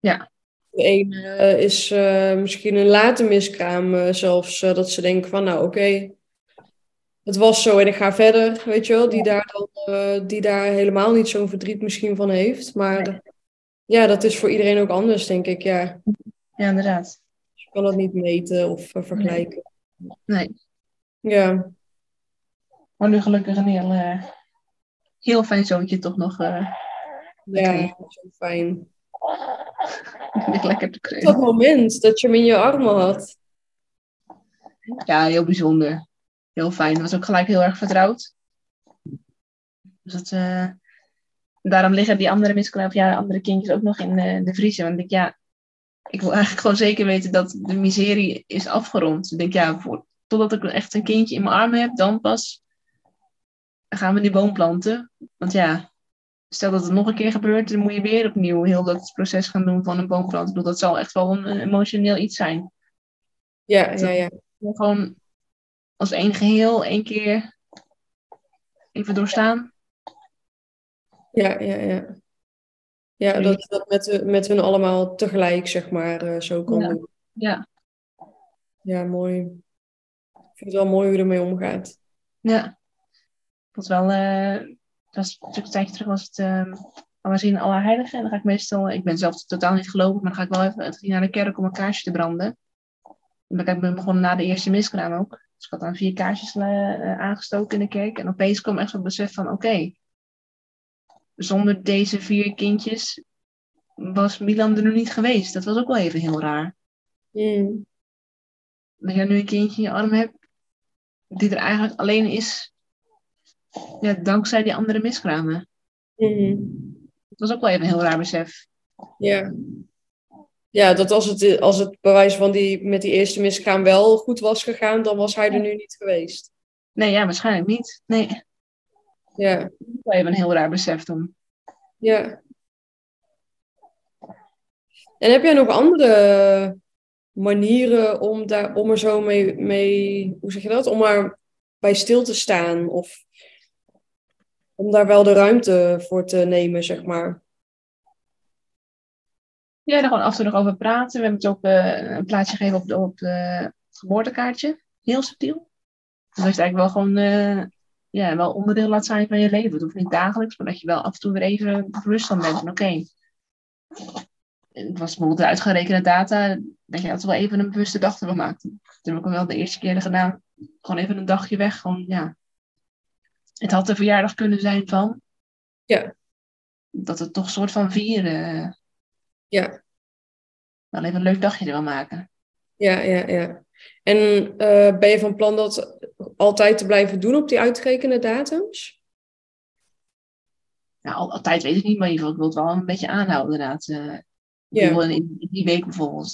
Ja. De ene eh, is eh, misschien een late miskraam eh, zelfs, dat ze denken van, nou oké, het was zo en ik ga verder, weet je wel, die daar dan, die daar helemaal niet zo'n verdriet misschien van heeft. Maar ja, dat is voor iedereen ook anders, denk ik. Ja, Ja, inderdaad. je kan dat niet meten of vergelijken. Nee. Ja, Maar nu gelukkig een heel, eh, heel fijn zoontje toch nog. eh ja, zo fijn. *laughs* ligt lekker te Dat kreunen. moment dat je hem in je armen had. Ja, heel bijzonder. Heel fijn. Het was ook gelijk heel erg vertrouwd. Dus dat, eh, daarom liggen die andere miskraam, ja, andere kindjes ook nog in de vriezer. Want ik denk, ja, ik wil eigenlijk gewoon zeker weten dat de miserie is afgerond. Ik denk, ja, voor, totdat ik echt een kindje in mijn armen heb, dan pas gaan we die boom planten. Want ja, stel dat het nog een keer gebeurt, dan moet je weer opnieuw heel dat proces gaan doen van een boom planten. Ik bedoel, dat zal echt wel een, emotioneel iets zijn. Ja, ja, ja. Gewoon als één geheel één keer even doorstaan. Ja, ja, ja. Ja, dat dat met, met hun allemaal tegelijk, zeg maar, eh, zo kan Ja. doen. Ja, Ja, mooi. Ik vind het wel mooi hoe je ermee omgaat. ja. Was wel, dat natuurlijk een tijdje terug was het um, Allergien Allerheiligen. En dan ga ik meestal, ik ben zelf totaal niet gelovig, maar dan ga ik wel even naar de kerk om een kaarsje te branden. En dan ben ik begonnen na de eerste miskraam ook. Dus ik had dan vier kaarsjes eh, eh, aangestoken in de kerk. En opeens kwam echt zo'n besef van, oké, zonder deze vier kindjes was Milan er nu niet geweest. Dat was ook wel even heel raar. Mm. dat je nu een kindje in je arm hebt, die er eigenlijk alleen is, ja, dankzij die andere miskramen. Mhm. Dat was ook wel even een heel raar besef. Ja. Ja, dat als het, als het bewijs van die met die eerste miskraam wel goed was gegaan, dan was hij er nu niet geweest. Nee, ja, waarschijnlijk niet. Nee, dat Ja, was wel even een heel raar besef toen. ja. En heb jij nog andere manieren om, daar, om er zo mee, mee, hoe zeg je dat? Om er bij stil te staan of om daar wel de ruimte voor te nemen, zeg maar. Ja, daar gewoon af en toe nog over praten. We hebben het ook eh, een plaatsje gegeven op, de, op het geboortekaartje. Heel subtiel. Dat je het eigenlijk wel gewoon eh, ja, wel onderdeel laat zijn van je leven. Het hoeft niet dagelijks, maar dat je wel af en toe weer even bewust van bent. Oké, het was bijvoorbeeld de uitgerekende data. Dat je altijd wel even een bewuste dag ervan maakt. Dat heb ik wel de eerste keer gedaan. Gewoon even een dagje weg. Gewoon, ja. Het had de verjaardag kunnen zijn van. Ja. Dat het toch een soort van vieren. eh, Ja, wel even een leuk dagje er wel maken. ja, ja, ja. En eh, ben je van plan dat altijd te blijven doen op die uitgerekende datums? Nou, al- altijd weet ik niet, maar in ieder geval, ik wil het wel een beetje aanhouden inderdaad. Eh, Ja. in, in die week bijvoorbeeld,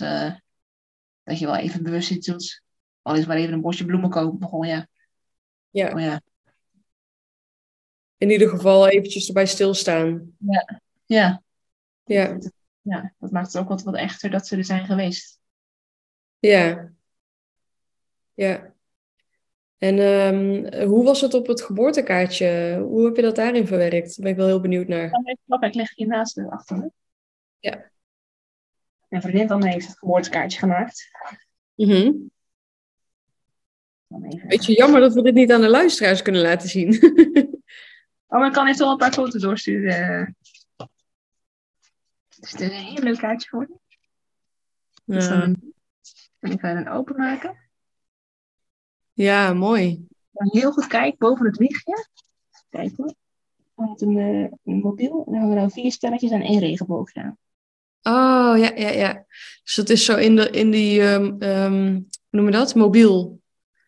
dat je wel even bewust iets doet. Al is maar even een bosje bloemen kopen, gewoon ja. Ja. Gewoon, ja. In ieder geval eventjes erbij stilstaan. Ja, Ja, ja, dat maakt het ook wat, wat echter dat ze er zijn geweest. ja. Ja. En ehm, hoe was het op het geboortekaartje? Hoe heb je dat daarin verwerkt? Daar ben ik wel heel benieuwd naar. Ik leg hier naast de achter me. Ja. Mijn vriendin dan heeft het geboortekaartje gemaakt. Mm Beetje jammer dat we dit niet aan de luisteraars kunnen laten zien. *laughs* oh, maar ik kan even wel een paar foto's doorsturen. Dus het is een heel leuk kaartje geworden. Dus ja. Dan ik hem openmaken. Ja, mooi. Dan heel goed kijken boven het wichtje. Kijk hoor. Met een, uh, een mobiel. En dan hebben we dan vier sterretjes en één regenboog staan. Oh, ja, ja, ja. Dus dat is zo in, de, in die, um, um, hoe noem je dat? Mobiel.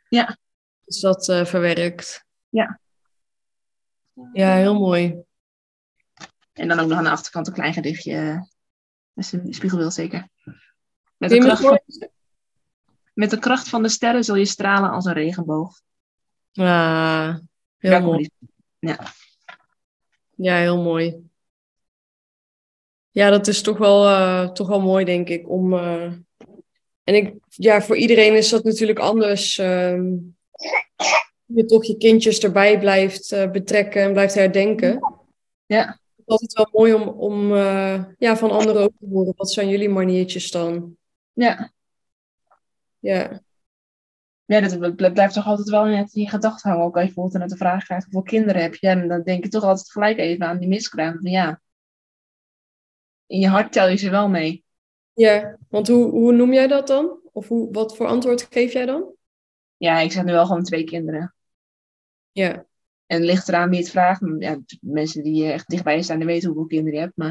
Ja. Is dat uh, verwerkt? Ja. Ja, heel mooi. En dan ook nog aan de achterkant een klein gedichtje. Met een spiegelbeeld zeker. Met de, kracht van, met de kracht van de sterren zul je stralen als een regenboog. Ah, heel Ja, mooi. Ja. Ja, heel mooi. Ja, dat is toch wel, eh, toch wel mooi, denk ik. Om, eh, En ik, ja, voor iedereen is dat natuurlijk anders. ehm, je toch je kindjes erbij blijft eh, betrekken en blijft herdenken. Ja. Het is altijd wel mooi om, om eh, ja, van anderen ook te horen. Wat zijn jullie maniertjes dan? Ja. Ja, Ja, dat bl- blijft toch altijd wel net in je gedachten hangen. Ook als je bijvoorbeeld net de vraag krijgt hoeveel kinderen heb je. En dan denk je toch altijd gelijk even aan die miskraam. Van ja, in je hart tel je ze wel mee. ja. want hoe, hoe noem jij dat dan? Of hoe, wat voor antwoord geef jij dan? Ja, ik zeg nu wel gewoon twee kinderen. Ja, En ligt eraan wie het vraagt. Ja, mensen die eh, echt dichtbij je staan, die weten hoeveel kinderen je hebt. Maar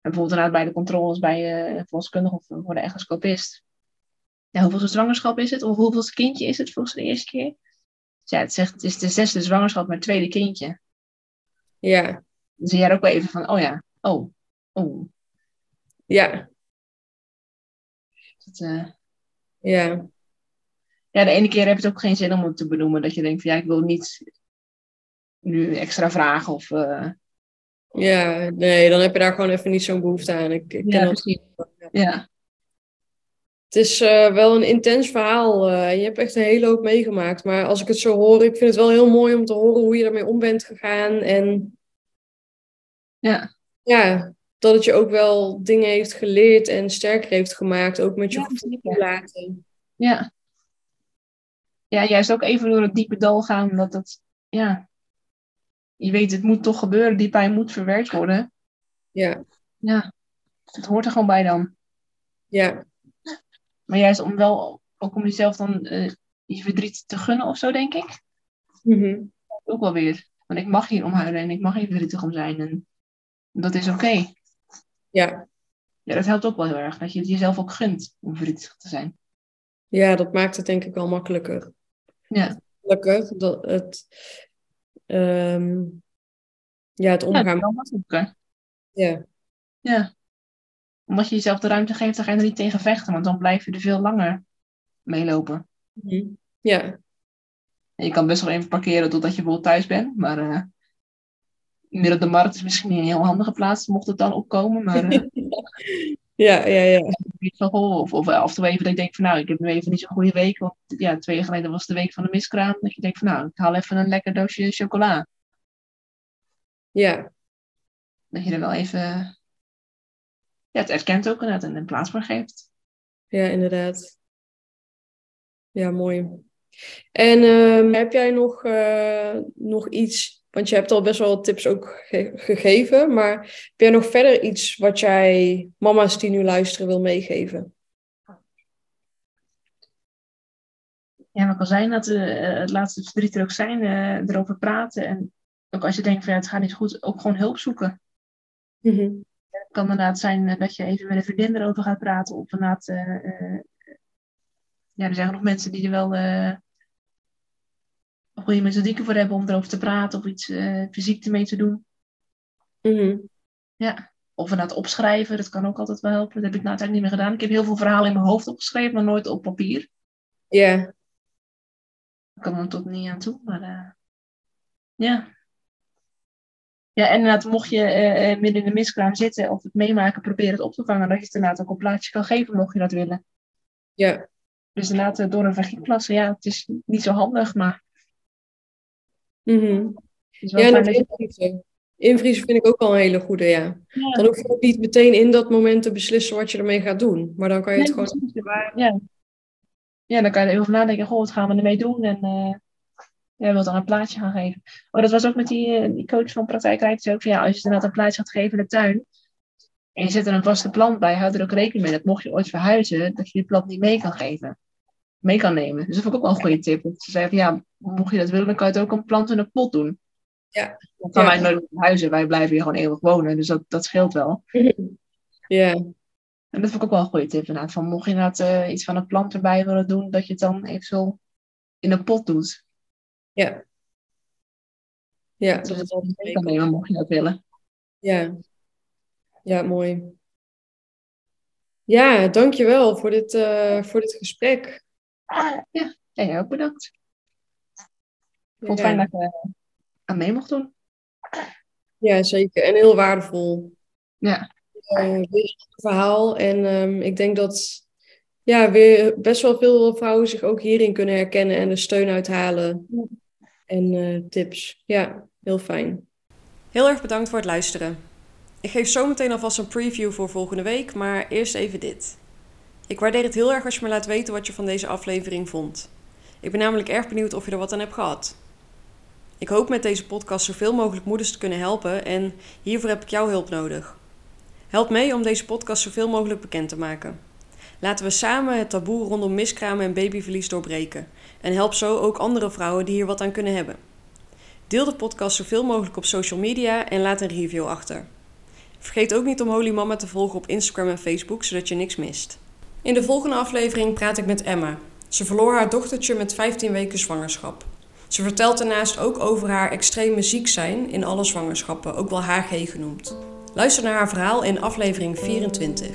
en bijvoorbeeld inderdaad bij de controles bij eh, een verloskundige of voor de echoscopist. Ja, hoeveel zwangerschap is het? Of hoeveel kindje is het volgens de eerste keer? Dus ja, het, zegt, het is de zesde zwangerschap, maar het tweede kindje. ja, Dan zie jij er ook wel even van, oh ja, oh, oh. ja, Dat, eh, ja. Ja, de ene keer heb je het ook geen zin om het te benoemen. Dat je denkt van, ja, ik wil niet nu extra vragen of... eh, Ja, nee, dan heb je daar gewoon even niet zo'n behoefte aan. Ik, ik ken dat. ja, Het is eh, wel een intens verhaal. eh, je hebt echt een hele hoop meegemaakt. Maar als ik het zo hoor, ik vind het wel heel mooi om te horen hoe je ermee om bent gegaan. En ja, ja, dat het je ook wel dingen heeft geleerd en sterker heeft gemaakt. Ook met je Ja, gevoel laten. ja. Ja, juist ook even door het diepe dal gaan. Dat het, ja... Je weet, het moet toch gebeuren. Die pijn moet verwerkt worden. Ja, Ja, het hoort er gewoon bij dan. ja, Maar juist om wel, ook om jezelf dan eh, je verdriet te gunnen of zo, denk ik. Mhm. Ook wel weer. Want ik mag hier om huilen en ik mag hier verdrietig om zijn. En dat is oké. ja. Ja, dat helpt ook wel heel erg. Dat je het jezelf ook gunt om verdrietig te zijn. Ja, dat maakt het denk ik wel makkelijker. Ja, Gelukkig dat het, ehm, ja, het ja omgaan. makkelijker. Ja, Ja. Omdat je jezelf de ruimte geeft, dan ga je er niet tegen vechten. Want dan blijf je er veel langer meelopen. Mhm. ja, En je kan best wel even parkeren totdat je bijvoorbeeld thuis bent. Maar eh midden op de markt is misschien niet een heel handige plaats, mocht het dan opkomen. Maar eh, *laughs* ja, ja, ja. niet van, goh, of, of af en toe even dat ik denk van nou, ik heb nu even niet zo'n goede week. Want ja, twee jaar geleden was de week van de miskraam. Dat je denkt van nou, ik haal even een lekker doosje chocola. ja. Dat je er wel even ja, het erkent ook inderdaad en een plaats voor geeft. Ja, inderdaad. Ja, mooi. En ehm, heb jij nog, eh, nog iets, want je hebt al best wel tips ook ge- gegeven, maar heb jij nog verder iets wat jij mama's die nu luisteren wil meegeven? Ja, wat kan zijn dat eh, het laatste verdriet er ook zijn, eh, erover praten. En ook als je denkt van ja, het gaat niet goed, ook gewoon hulp zoeken. Mhm. Het kan inderdaad zijn eh, dat je even met een vriendin erover gaat praten. Of inderdaad, ja, er zijn nog mensen die er wel goede methodieken voor hebben om erover te praten. Of iets eh, fysiek ermee te doen. Mhm. Ja. Of inderdaad opschrijven, dat kan ook altijd wel helpen. Dat heb ik nou uiteindelijk niet meer gedaan. Ik heb heel veel verhalen in mijn hoofd opgeschreven, maar nooit op papier. Ja, Ik kan er tot niet aan toe, maar eh, ja. Ja, en inderdaad, mocht je eh, midden in de miskraam zitten of het meemaken, probeer het op te vangen. Dat je het inderdaad ook een plaatje kan geven, mocht je dat willen. ja, Dus inderdaad, uh, door een vagina plassen, ja, het is niet zo handig, maar... Mhm. Ja, dat invriezen. Invriezen vind ik ook wel een hele goede, ja. Dan hoef je ook niet meteen in dat moment te beslissen wat je ermee gaat doen. Maar dan kan je het gewoon... Ja. ja, dan kan je er even nadenken, goh, wat gaan we ermee doen? En uh, ja, wil dan een plaatje gaan geven. Oh, dat was ook met die, uh, die coach van praktijkrijd. ook van, ja, als je inderdaad een plaatje gaat geven in de tuin... en je zet er een vaste plant bij, houd er ook rekening mee dat mocht je ooit verhuizen... dat je die plant niet mee kan geven. Mee kan nemen. Dus dat vond ik ook wel een goede tip. Ze zei van, ja, mocht je dat willen, dan kan je het ook een plant in een pot doen. Ja. Dan gaan wij nooit huizen. Wij blijven hier gewoon eeuwig wonen. Dus dat, dat scheelt wel. *laughs* Ja. En dat vond ik ook wel een goede tip inderdaad. Van mocht je inderdaad uh, iets van een plant erbij willen doen, dat je het dan eventueel in een pot doet. Ja. Ja, dat het mee kan nemen, mocht je dat willen. Ja. Ja, mooi. Ja, dankjewel voor dit, uh, voor dit gesprek. Ja, en jij ook bedankt. Ik vond het fijn dat ik uh, aan mee mocht doen. Ja, zeker. En heel waardevol. Ja. Uh, weer een verhaal. En um, ik denk dat ja, weer best wel veel vrouwen zich ook hierin kunnen herkennen en er steun uithalen. En uh, tips. Ja, heel fijn. Heel erg bedankt voor het luisteren. Ik geef zo meteen alvast een preview voor volgende week, maar eerst even dit. Ik waardeer het heel erg als je me laat weten wat je van deze aflevering vond. Ik ben namelijk erg benieuwd of je er wat aan hebt gehad. Ik hoop met deze podcast zoveel mogelijk moeders te kunnen helpen en hiervoor heb ik jouw hulp nodig. Help mee om deze podcast zoveel mogelijk bekend te maken. Laten we samen het taboe rondom miskramen en babyverlies doorbreken en help zo ook andere vrouwen die hier wat aan kunnen hebben. Deel de podcast zoveel mogelijk op social media en laat een review achter. Vergeet ook niet om Holy Mama te volgen op Instagram en Facebook, zodat je niks mist. In de volgende aflevering praat ik met Emma. Ze verloor haar dochtertje met 15 weken zwangerschap. Ze vertelt daarnaast ook over haar extreme ziek zijn in alle zwangerschappen, ook wel HG genoemd. Luister naar haar verhaal in aflevering 24.